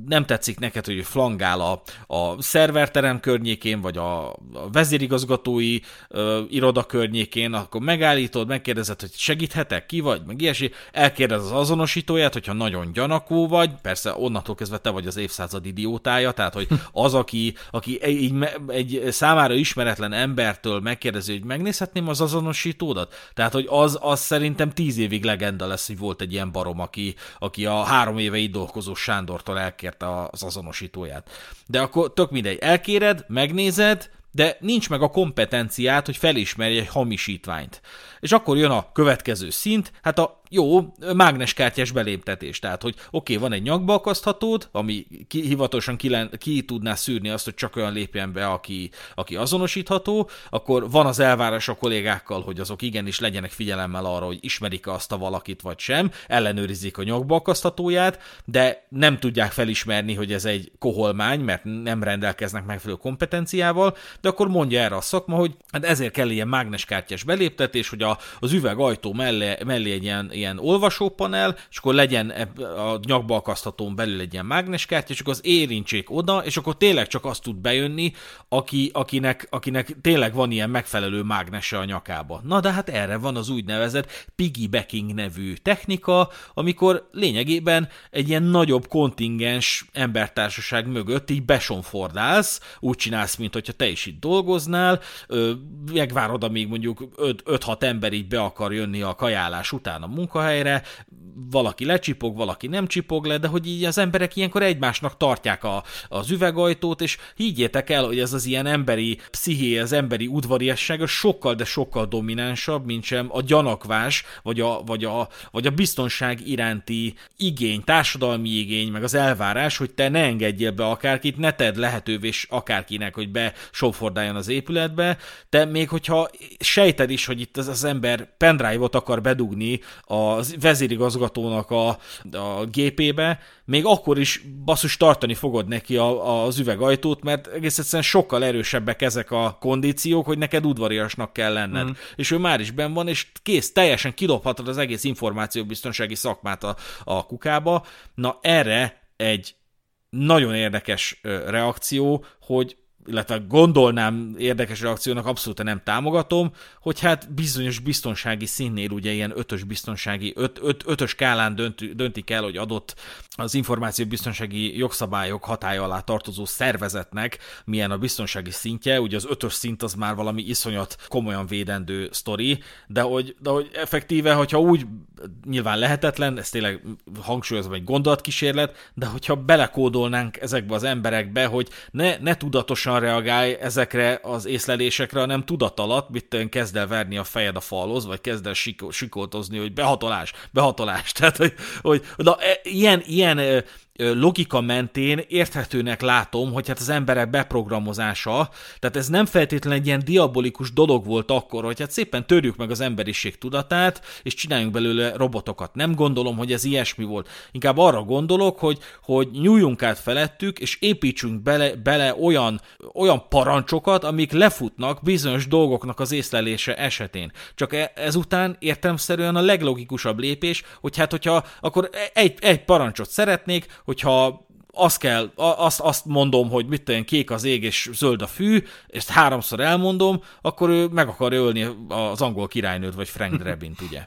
nem tetszik neked, hogy flangál a, a szerverterem környékén, vagy a, a vezérigazgatói ö, iroda környékén, akkor megállítod, megkérdezed, hogy segíthetek, ki vagy, meg ilyesmi, elkérdez az azonosítóját, hogyha nagyon gyanakó vagy, persze onnantól kezdve te vagy az évszázad idiótája, tehát hogy az, aki, aki egy, egy számára ismeretlen embertől megkérdezi, hogy megnézhetném az azonosítódat, tehát hogy az, az szerint szerintem tíz évig legenda lesz, hogy volt egy ilyen barom, aki, aki a három éve itt dolgozó Sándortól elkérte az azonosítóját. De akkor tök mindegy, elkéred, megnézed, de nincs meg a kompetenciát, hogy felismerj egy hamisítványt. És akkor jön a következő szint, hát a jó, mágneskártyás beléptetés. Tehát, hogy oké, okay, van egy nyakba akaszthatód, ami ki, hivatalosan ki, ki tudná szűrni azt, hogy csak olyan lépjen be, aki, aki azonosítható, akkor van az elvárás a kollégákkal, hogy azok igenis legyenek figyelemmel arra, hogy ismerik-e azt a valakit vagy sem, ellenőrizik a nyakba akaszthatóját, de nem tudják felismerni, hogy ez egy koholmány, mert nem rendelkeznek megfelelő kompetenciával, de akkor mondja erre a szakma, hogy hát ezért kell ilyen mágneskártyás beléptetés, hogy a, az üvegajtó mellé, mellé egy ilyen, ilyen olvasópanel, és akkor legyen a nyakba akaszthatón belül egy ilyen mágneskártya, és akkor az érintsék oda, és akkor tényleg csak azt tud bejönni, aki, akinek, akinek tényleg van ilyen megfelelő mágnese a nyakába. Na de hát erre van az úgynevezett piggybacking nevű technika, amikor lényegében egy ilyen nagyobb kontingens embertársaság mögött így besonfordálsz, úgy csinálsz, mint hogyha te is itt dolgoznál, megvárod, amíg mondjuk 5-6 ember így be akar jönni a kajálás után a munkahelyre, valaki lecsipog, valaki nem csipog le, de hogy így az emberek ilyenkor egymásnak tartják a, az üvegajtót, és higgyétek el, hogy ez az ilyen emberi psziché, az emberi udvariasság sokkal, de sokkal dominánsabb, mint sem a gyanakvás, vagy a, vagy a, vagy a biztonság iránti igény, társadalmi igény, meg az elvárás, hogy te ne engedjél be akárkit, ne tedd lehetővé akárkinek, hogy be sofordáljon az épületbe, te még hogyha sejted is, hogy itt az, az ember pendrive-ot akar bedugni a vezérigazgatónak a, a gépébe, még akkor is basszus tartani fogod neki a, az üvegajtót, mert egész egyszerűen sokkal erősebbek ezek a kondíciók, hogy neked udvariasnak kell lenned. Mm. És ő már is ben van, és kész, teljesen kilophatod az egész információbiztonsági szakmát a, a kukába. Na erre egy nagyon érdekes reakció, hogy illetve gondolnám érdekes reakciónak, abszolút nem támogatom, hogy hát bizonyos biztonsági színnél ugye ilyen ötös biztonsági, öt, öt, ötös skálán dönt, döntik el, hogy adott az információbiztonsági jogszabályok hatája alá tartozó szervezetnek milyen a biztonsági szintje, ugye az ötös szint az már valami iszonyat komolyan védendő sztori, de hogy, de hogy effektíve, hogyha úgy nyilván lehetetlen, ez tényleg hangsúlyozom egy gondolatkísérlet, de hogyha belekódolnánk ezekbe az emberekbe, hogy ne, ne tudatosan tudatosan reagálj ezekre az észlelésekre, hanem tudat alatt, mit kezd el verni a fejed a falhoz, vagy kezd el sikoltozni, hogy behatolás, behatolás. Tehát, hogy, hogy na, e, ilyen, ilyen logika mentén érthetőnek látom, hogy hát az emberek beprogramozása, tehát ez nem feltétlenül egy ilyen diabolikus dolog volt akkor, hogy hát szépen törjük meg az emberiség tudatát, és csináljunk belőle robotokat. Nem gondolom, hogy ez ilyesmi volt. Inkább arra gondolok, hogy, hogy nyújjunk át felettük, és építsünk bele, bele olyan, olyan parancsokat, amik lefutnak bizonyos dolgoknak az észlelése esetén. Csak e, ezután értelmszerűen a leglogikusabb lépés, hogy hát hogyha akkor egy, egy parancsot szeretnék, hogyha azt kell, azt, azt mondom, hogy mit tudom, kék az ég és zöld a fű, ezt háromszor elmondom, akkor ő meg akarja ölni az angol királynőt, vagy Frank Drebint, ugye?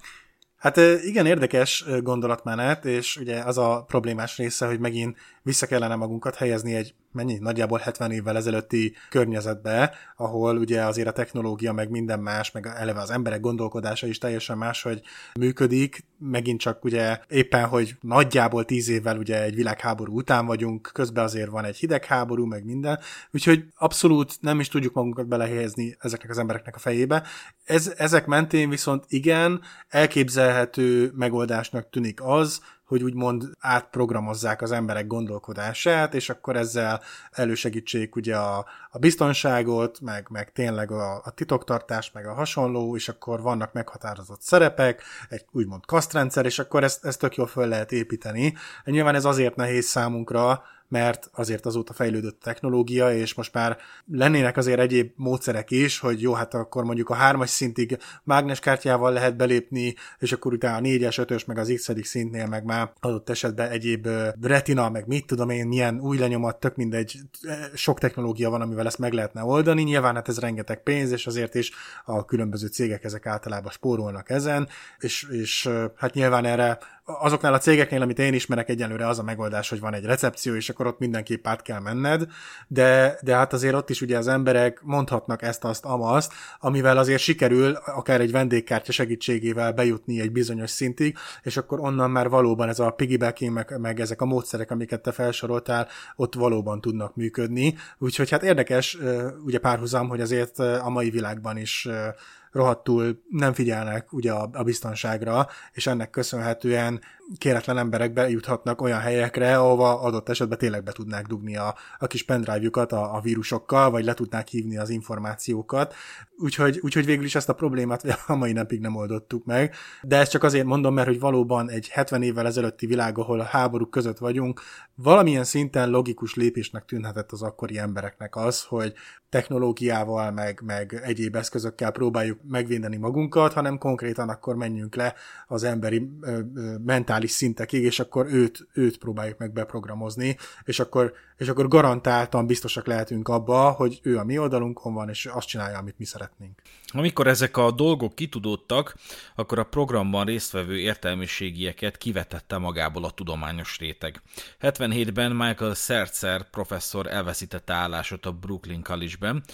Hát igen, érdekes gondolatmenet, és ugye az a problémás része, hogy megint vissza kellene magunkat helyezni egy mennyi, nagyjából 70 évvel ezelőtti környezetbe, ahol ugye azért a technológia, meg minden más, meg eleve az emberek gondolkodása is teljesen más, hogy működik, megint csak ugye éppen, hogy nagyjából 10 évvel ugye egy világháború után vagyunk, közben azért van egy hidegháború, meg minden, úgyhogy abszolút nem is tudjuk magunkat belehelyezni ezeknek az embereknek a fejébe. Ez, ezek mentén viszont igen, elképzelhető megoldásnak tűnik az, hogy úgymond átprogramozzák az emberek gondolkodását, és akkor ezzel elősegítsék ugye a, a biztonságot, meg, meg tényleg a, a titoktartást, meg a hasonló, és akkor vannak meghatározott szerepek, egy úgymond kasztrendszer, és akkor ezt, ezt tök jól föl lehet építeni. Nyilván ez azért nehéz számunkra, mert azért azóta fejlődött a technológia, és most már lennének azért egyéb módszerek is, hogy jó, hát akkor mondjuk a hármas szintig mágneskártyával lehet belépni, és akkor utána a négyes, ötös, meg az x szintnél meg már adott esetben egyéb retina, meg mit tudom én, milyen új lenyomat, tök mindegy, sok technológia van, amivel ezt meg lehetne oldani. Nyilván hát ez rengeteg pénz, és azért is a különböző cégek ezek általában spórolnak ezen, és, és hát nyilván erre azoknál a cégeknél, amit én ismerek egyelőre az a megoldás, hogy van egy recepció, és akkor ott mindenképp át kell menned, de, de hát azért ott is ugye az emberek mondhatnak ezt, azt, amazt, amivel azért sikerül akár egy vendégkártya segítségével bejutni egy bizonyos szintig, és akkor onnan már valóban ez a piggybacking, meg, meg ezek a módszerek, amiket te felsoroltál, ott valóban tudnak működni. Úgyhogy hát érdekes, ugye párhuzam, hogy azért a mai világban is rohadtul nem figyelnek ugye a, a biztonságra, és ennek köszönhetően kéretlen emberek bejuthatnak olyan helyekre, ahova adott esetben tényleg be tudnák dugni a, a kis pendrive-jukat a, a vírusokkal, vagy le tudnák hívni az információkat. Úgyhogy, úgyhogy végül is ezt a problémát a mai napig nem oldottuk meg. De ezt csak azért mondom, mert hogy valóban egy 70 évvel ezelőtti világ, ahol a háborúk között vagyunk, valamilyen szinten logikus lépésnek tűnhetett az akkori embereknek az, hogy technológiával, meg, meg egyéb eszközökkel próbáljuk megvédeni magunkat, hanem konkrétan akkor menjünk le az emberi ö, ö, mentális szintekig, és akkor őt, őt próbáljuk meg beprogramozni, és akkor, és akkor garantáltan biztosak lehetünk abba, hogy ő a mi oldalunkon van, és azt csinálja, amit mi szeretnénk. Amikor ezek a dolgok kitudódtak, akkor a programban résztvevő értelmiségieket kivetette magából a tudományos réteg. 77-ben Michael Sertzer professzor elveszítette állásot a Brooklyn College-ben,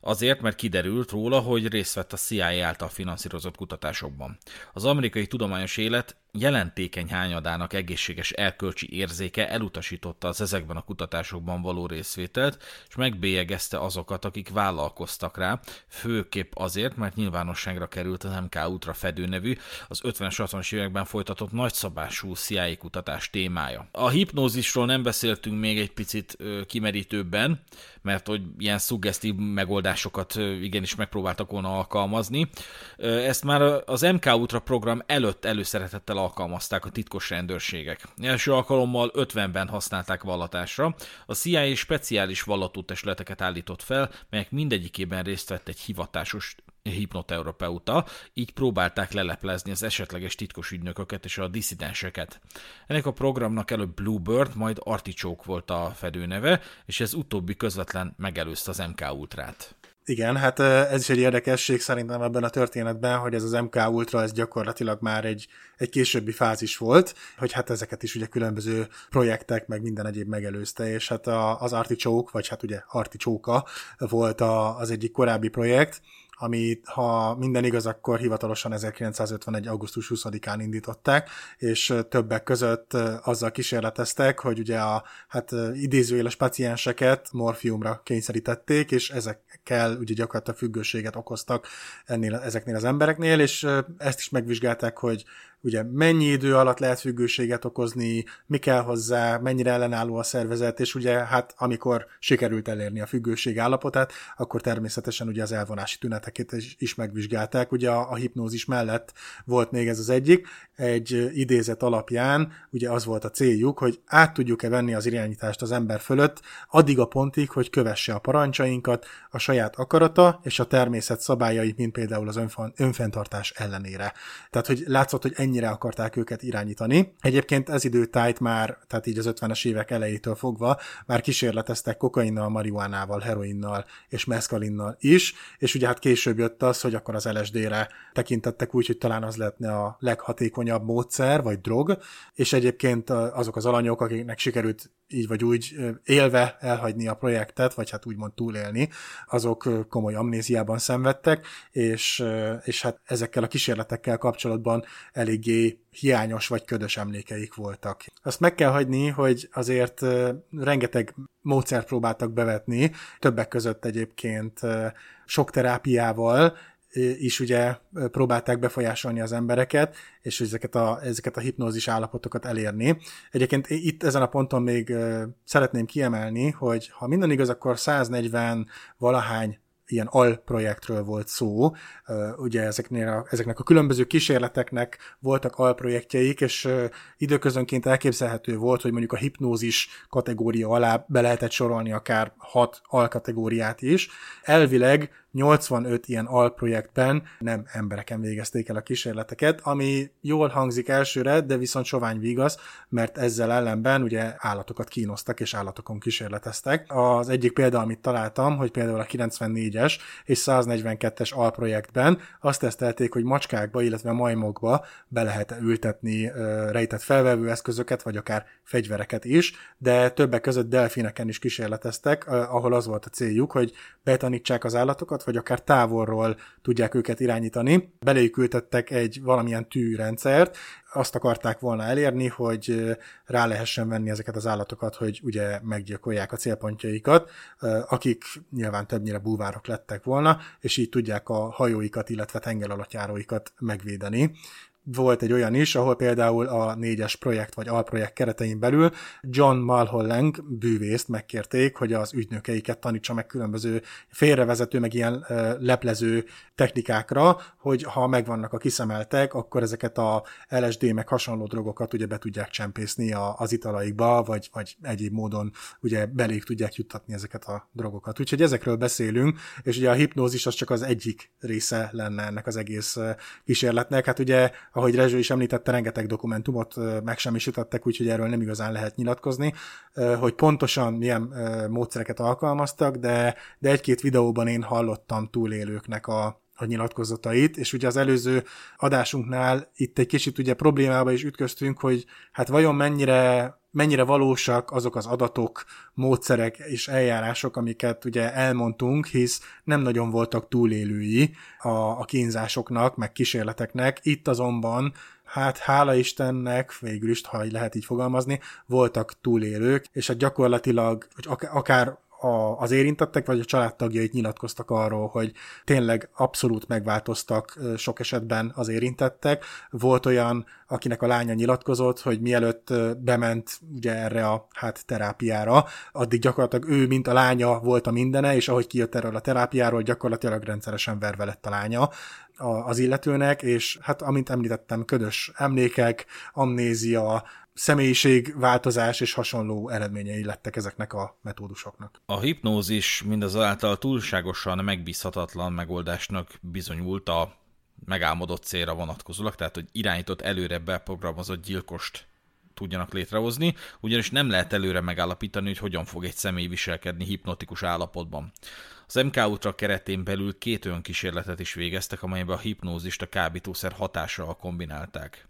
Azért, mert kiderült róla, hogy részt vett a CIA által finanszírozott kutatásokban. Az amerikai tudományos élet jelentékeny hányadának egészséges erkölcsi érzéke elutasította az ezekben a kutatásokban való részvételt, és megbélyegezte azokat, akik vállalkoztak rá, főképp azért, mert nyilvánosságra került az MK Ultra fedő nevű, az 50-es 60-as években folytatott nagyszabású CIA kutatás témája. A hipnózisról nem beszéltünk még egy picit kimerítőbben, mert hogy ilyen szuggesztív megoldásokat igenis megpróbáltak volna alkalmazni. Ezt már az MK Ultra program előtt előszeretettel alkalmazták a titkos rendőrségek. Első alkalommal 50-ben használták vallatásra. A CIA speciális vallatótestületeket állított fel, melyek mindegyikében részt vett egy hivatásos hipnoterapeuta, így próbálták leleplezni az esetleges titkos ügynököket és a diszidenseket. Ennek a programnak előbb Bluebird, majd Artichoke volt a fedőneve, és ez utóbbi közvetlen megelőzte az MK Ultrát. Igen, hát ez is egy érdekesség szerintem ebben a történetben, hogy ez az MK Ultra, ez gyakorlatilag már egy, egy későbbi fázis volt, hogy hát ezeket is ugye különböző projektek, meg minden egyéb megelőzte, és hát az Artichoke, vagy hát ugye Artichoka volt a, az egyik korábbi projekt, amit ha minden igaz, akkor hivatalosan 1951. augusztus 20-án indították, és többek között azzal kísérleteztek, hogy ugye a hát idézőjeles pacienseket morfiumra kényszerítették, és ezekkel ugye gyakorlatilag függőséget okoztak ennél, ezeknél az embereknél, és ezt is megvizsgálták, hogy ugye mennyi idő alatt lehet függőséget okozni, mi kell hozzá, mennyire ellenálló a szervezet, és ugye hát amikor sikerült elérni a függőség állapotát, akkor természetesen ugye az elvonási tüneteket is, megvizsgálták. Ugye a, a hipnózis mellett volt még ez az egyik, egy idézet alapján ugye az volt a céljuk, hogy át tudjuk-e venni az irányítást az ember fölött, addig a pontig, hogy kövesse a parancsainkat, a saját akarata és a természet szabályait, mint például az önfenntartás ellenére. Tehát, hogy látszott, hogy ennyire akarták őket irányítani. Egyébként ez időtájt már, tehát így az 50-es évek elejétől fogva már kísérleteztek kokainnal, marihuánával, heroinnal és meszkalinnal is, és ugye hát később jött az, hogy akkor az LSD-re tekintettek úgy, hogy talán az lehetne a leghatékonyabb módszer, vagy drog, és egyébként azok az alanyok, akiknek sikerült így vagy úgy élve elhagyni a projektet, vagy hát úgymond túlélni, azok komoly amnéziában szenvedtek, és, és hát ezekkel a kísérletekkel kapcsolatban eléggé hiányos vagy ködös emlékeik voltak. Azt meg kell hagyni, hogy azért rengeteg módszert próbáltak bevetni, többek között egyébként sok terápiával, is ugye próbálták befolyásolni az embereket, és ezeket a, ezeket a hipnózis állapotokat elérni. Egyébként itt ezen a ponton még szeretném kiemelni, hogy ha minden igaz, akkor 140 valahány ilyen alprojektről volt szó. Ugye ezeknél a, ezeknek a különböző kísérleteknek voltak alprojektjeik, és időközönként elképzelhető volt, hogy mondjuk a hipnózis kategória alá be lehetett sorolni akár hat alkategóriát is. Elvileg 85 ilyen alprojektben nem embereken végezték el a kísérleteket, ami jól hangzik elsőre, de viszont sovány vigasz, mert ezzel ellenben ugye állatokat kínoztak és állatokon kísérleteztek. Az egyik példa, amit találtam, hogy például a 94-es és 142-es alprojektben azt tesztelték, hogy macskákba, illetve majmokba be lehet ültetni rejtett felvevő eszközöket, vagy akár fegyvereket is, de többek között delfineken is kísérleteztek, ahol az volt a céljuk, hogy betanítsák az állatokat, vagy akár távolról tudják őket irányítani. Beléjük ültettek egy valamilyen tűrendszert, azt akarták volna elérni, hogy rá lehessen venni ezeket az állatokat, hogy ugye meggyilkolják a célpontjaikat, akik nyilván többnyire búvárok lettek volna, és így tudják a hajóikat, illetve tengeralattjáróikat megvédeni volt egy olyan is, ahol például a négyes projekt vagy alprojekt keretein belül John Mulholland bűvészt megkérték, hogy az ügynökeiket tanítsa meg különböző félrevezető, meg ilyen leplező technikákra, hogy ha megvannak a kiszemeltek, akkor ezeket a LSD meg hasonló drogokat ugye be tudják csempészni az italaikba, vagy, vagy egyéb módon ugye belég tudják juttatni ezeket a drogokat. Úgyhogy ezekről beszélünk, és ugye a hipnózis az csak az egyik része lenne ennek az egész kísérletnek. Hát ugye ahogy Rezső is említette, rengeteg dokumentumot megsemmisítettek, úgyhogy erről nem igazán lehet nyilatkozni, hogy pontosan milyen módszereket alkalmaztak, de, de egy-két videóban én hallottam túlélőknek a, a nyilatkozatait, és ugye az előző adásunknál itt egy kicsit ugye problémába is ütköztünk, hogy hát vajon mennyire mennyire valósak azok az adatok, módszerek és eljárások, amiket ugye elmondtunk, hisz nem nagyon voltak túlélői a, a kínzásoknak, meg kísérleteknek. Itt azonban hát hála Istennek, végül is, ha lehet így fogalmazni, voltak túlélők, és hát gyakorlatilag, hogy akár a, az érintettek vagy a családtagjait nyilatkoztak arról, hogy tényleg abszolút megváltoztak sok esetben az érintettek. Volt olyan, akinek a lánya nyilatkozott, hogy mielőtt bement ugye erre a hát terápiára, addig gyakorlatilag ő, mint a lánya volt a mindene, és ahogy kijött erről a terápiáról, gyakorlatilag rendszeresen verve lett a lánya az illetőnek, és hát amint említettem, ködös emlékek, amnézia, személyiségváltozás és hasonló eredményei lettek ezeknek a metódusoknak. A hipnózis mindazáltal túlságosan megbízhatatlan megoldásnak bizonyult a megálmodott célra vonatkozólag, tehát hogy irányított előre beprogramozott gyilkost tudjanak létrehozni, ugyanis nem lehet előre megállapítani, hogy hogyan fog egy személy viselkedni hipnotikus állapotban. Az MK Ultra keretén belül két olyan kísérletet is végeztek, amelyben a hipnózist a kábítószer hatással kombinálták.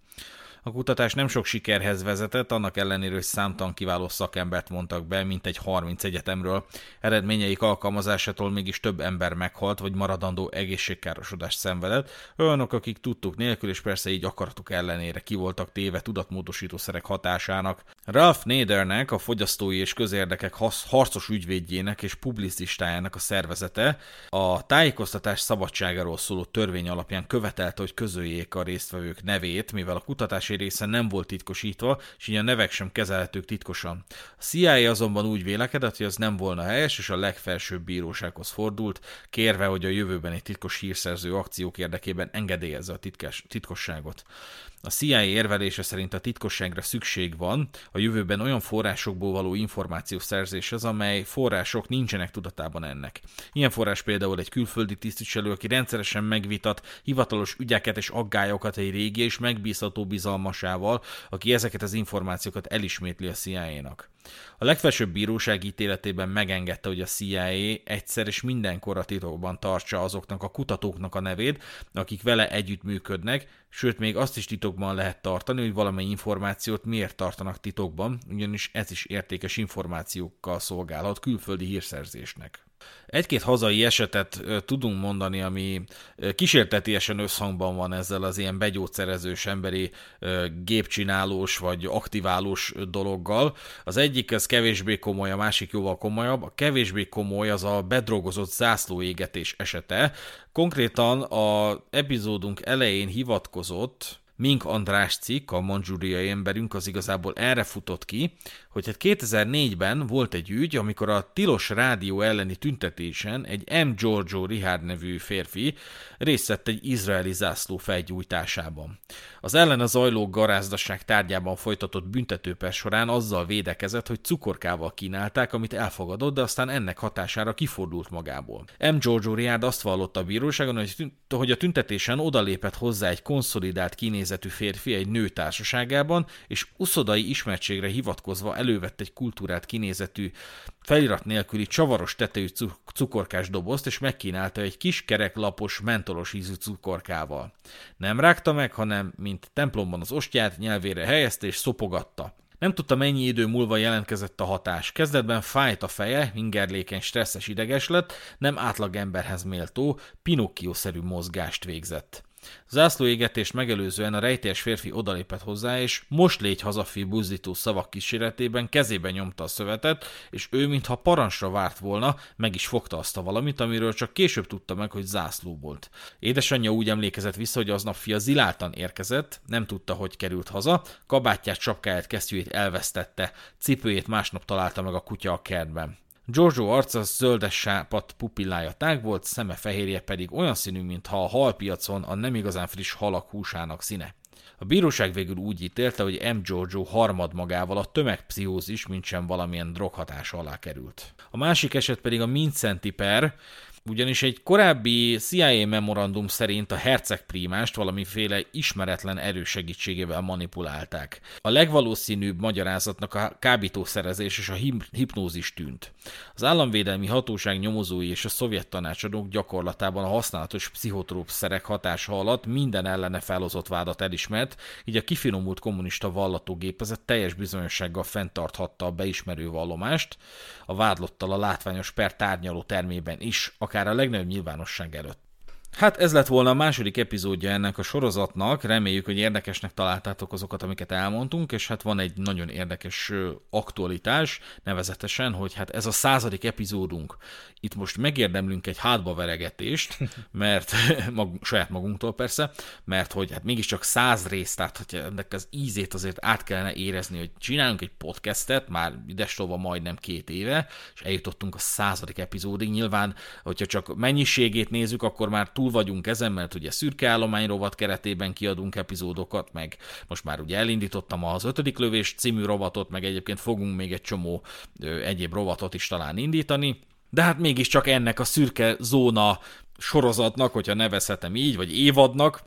A kutatás nem sok sikerhez vezetett, annak ellenére, hogy számtalan kiváló szakembert mondtak be, mint egy 30 egyetemről. Eredményeik alkalmazásától mégis több ember meghalt, vagy maradandó egészségkárosodást szenvedett, olyanok, akik tudtuk nélkül, és persze így akaratuk ellenére ki voltak téve tudatmódosítószerek hatásának. Ralph Nadernek, a fogyasztói és közérdekek harcos ügyvédjének és publicistájának a szervezete a tájékoztatás szabadságáról szóló törvény alapján követelte, hogy közöljék a résztvevők nevét, mivel a kutatási része nem volt titkosítva, és így a nevek sem kezelhetők titkosan. A CIA azonban úgy vélekedett, hogy az nem volna helyes, és a legfelsőbb bírósághoz fordult, kérve, hogy a jövőben egy titkos hírszerző akciók érdekében engedélyezze a titkos, titkosságot. A CIA érvelése szerint a titkosságra szükség van a jövőben olyan forrásokból való információ szerzéshez, amely források nincsenek tudatában ennek. Ilyen forrás például egy külföldi tisztviselő, aki rendszeresen megvitat hivatalos ügyeket és aggályokat egy régi és megbízható bizalmasával, aki ezeket az információkat elismétli a CIA-nak. A legfelsőbb bíróság ítéletében megengedte, hogy a CIA egyszer és mindenkor a titokban tartsa azoknak a kutatóknak a nevét, akik vele együttműködnek, sőt még azt is titokban lehet tartani, hogy valamely információt miért tartanak titokban, ugyanis ez is értékes információkkal szolgálhat külföldi hírszerzésnek. Egy-két hazai esetet tudunk mondani, ami kísértetiesen összhangban van ezzel az ilyen begyógyszerezős emberi gépcsinálós vagy aktiválós dologgal. Az egyik ez kevésbé komoly, a másik jóval komolyabb. A kevésbé komoly az a bedrogozott zászlóégetés esete. Konkrétan a epizódunk elején hivatkozott Mink András cikk, a manzsúriai emberünk az igazából erre futott ki, hogy hát 2004-ben volt egy ügy, amikor a tilos rádió elleni tüntetésen egy M. Giorgio Richard nevű férfi részt vett egy izraeli zászló felgyújtásában. Az ellen a zajló garázdaság tárgyában folytatott büntetőper során azzal védekezett, hogy cukorkával kínálták, amit elfogadott, de aztán ennek hatására kifordult magából. M. Giorgio Richard azt vallotta a bíróságon, hogy a tüntetésen odalépett hozzá egy konszolidált kinézetű férfi egy nő társaságában, és uszodai ismertségre hivatkozva elővett egy kultúrát kinézetű, felirat nélküli csavaros tetejű cukorkás dobozt, és megkínálta egy kis kereklapos, mentolos ízű cukorkával. Nem rágta meg, hanem, mint templomban az ostját, nyelvére helyezte és szopogatta. Nem tudta, mennyi idő múlva jelentkezett a hatás. Kezdetben fájt a feje, ingerlékeny, stresszes ideges lett, nem átlag emberhez méltó, Pinocchio-szerű mozgást végzett. Zászlóégetést megelőzően a rejtélyes férfi odalépett hozzá, és most légy hazafi buzdító szavak kíséretében kezébe nyomta a szövetet, és ő, mintha parancsra várt volna, meg is fogta azt a valamit, amiről csak később tudta meg, hogy zászló volt. Édesanyja úgy emlékezett vissza, hogy aznap fia ziláltan érkezett, nem tudta, hogy került haza, kabátját, csapkáját, kesztyűjét elvesztette, cipőjét másnap találta meg a kutya a kertben. Giorgio arca zöldes sápat pupillája tág volt, szeme fehérje pedig olyan színű, mintha a halpiacon a nem igazán friss halak húsának színe. A bíróság végül úgy ítélte, hogy M. Giorgio harmad magával a tömegpszichózis, mint sem valamilyen droghatás alá került. A másik eset pedig a Mincenti per, ugyanis egy korábbi CIA memorandum szerint a herceg prímást valamiféle ismeretlen erő segítségével manipulálták. A legvalószínűbb magyarázatnak a kábítószerezés és a hipnózis tűnt. Az államvédelmi hatóság nyomozói és a szovjet tanácsadók gyakorlatában a használatos pszichotróp szerek hatása alatt minden ellene felhozott vádat elismert, így a kifinomult kommunista vallatógépezet teljes bizonyossággal fenntarthatta a beismerő vallomást, a vádlottal a látványos per tárgyaló termében is, akár a legnagyobb nyilvánosság előtt. Hát ez lett volna a második epizódja ennek a sorozatnak, reméljük, hogy érdekesnek találtátok azokat, amiket elmondtunk, és hát van egy nagyon érdekes aktualitás, nevezetesen, hogy hát ez a századik epizódunk. Itt most megérdemlünk egy hátbaveregetést, mert mag, saját magunktól persze, mert hogy hát mégiscsak száz rész, tehát hogy ennek az ízét azért át kellene érezni, hogy csinálunk egy podcastet, már idestolva majdnem két éve, és eljutottunk a századik epizódig. Nyilván, hogyha csak mennyiségét nézzük, akkor már túl vagyunk ezen, mert ugye szürke állomány rovat keretében kiadunk epizódokat, meg most már ugye elindítottam az ötödik lövés című rovatot, meg egyébként fogunk még egy csomó ö, egyéb rovatot is talán indítani, de hát mégiscsak ennek a szürke zóna sorozatnak, hogyha nevezhetem így, vagy évadnak,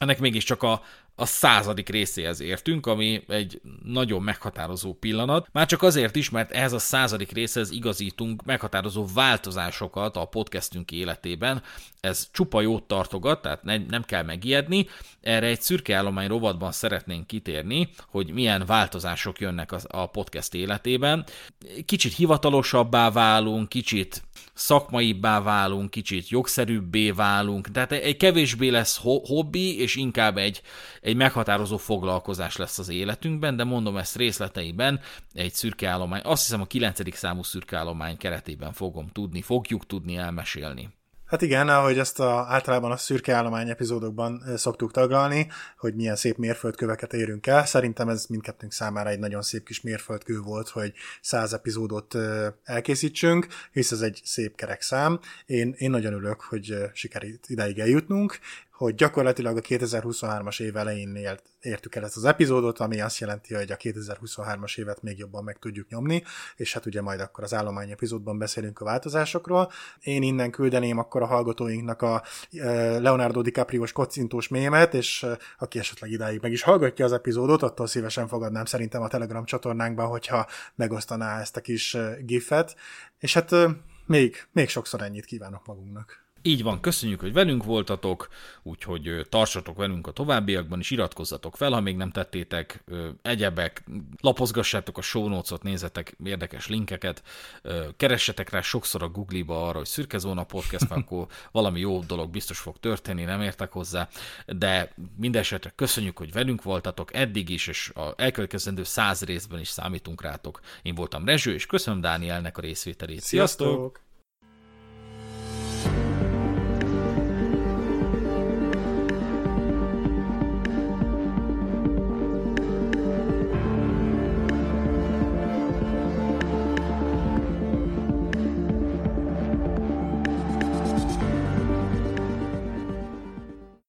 ennek mégiscsak a, a századik részéhez értünk, ami egy nagyon meghatározó pillanat. Már csak azért is, mert ehhez a századik részhez igazítunk meghatározó változásokat a podcastünk életében. Ez csupa jót tartogat, tehát ne, nem kell megijedni. Erre egy szürke állomány rovatban szeretnénk kitérni, hogy milyen változások jönnek a podcast életében. Kicsit hivatalosabbá válunk, kicsit szakmaibbá válunk, kicsit jogszerűbbé válunk, tehát egy kevésbé lesz hobbi, és inkább egy, egy meghatározó foglalkozás lesz az életünkben, de mondom ezt részleteiben egy szürkeállomány, azt hiszem a 9. számú szürkeállomány keretében fogom tudni, fogjuk tudni elmesélni. Hát igen, ahogy ezt a, általában a szürke állomány epizódokban szoktuk taglalni, hogy milyen szép mérföldköveket érünk el. Szerintem ez mindkettőnk számára egy nagyon szép kis mérföldkő volt, hogy száz epizódot elkészítsünk, hisz ez egy szép kerek szám. Én, én nagyon örülök, hogy sikerült ideig eljutnunk, hogy gyakorlatilag a 2023-as év elején értük el ezt az epizódot, ami azt jelenti, hogy a 2023-as évet még jobban meg tudjuk nyomni, és hát ugye majd akkor az állomány epizódban beszélünk a változásokról. Én innen küldeném akkor a hallgatóinknak a Leonardo DiCaprio-s kocintós mémet, és aki esetleg idáig meg is hallgatja az epizódot, attól szívesen fogadnám szerintem a Telegram csatornánkban, hogyha megosztaná ezt a kis gifet. És hát még, még sokszor ennyit kívánok magunknak. Így van, köszönjük, hogy velünk voltatok, úgyhogy tartsatok velünk a továbbiakban, és iratkozzatok fel, ha még nem tettétek, egyebek, lapozgassátok a show notes-ot, nézzetek érdekes linkeket, keressetek rá sokszor a Google-ba arra, hogy Szürke Zóna Podcast, akkor valami jó dolog biztos fog történni, nem értek hozzá, de mindesetre köszönjük, hogy velünk voltatok eddig is, és a elkövetkezendő száz részben is számítunk rátok. Én voltam Rezső, és köszönöm Dánielnek a részvételét. Sziasztok! Sziasztok!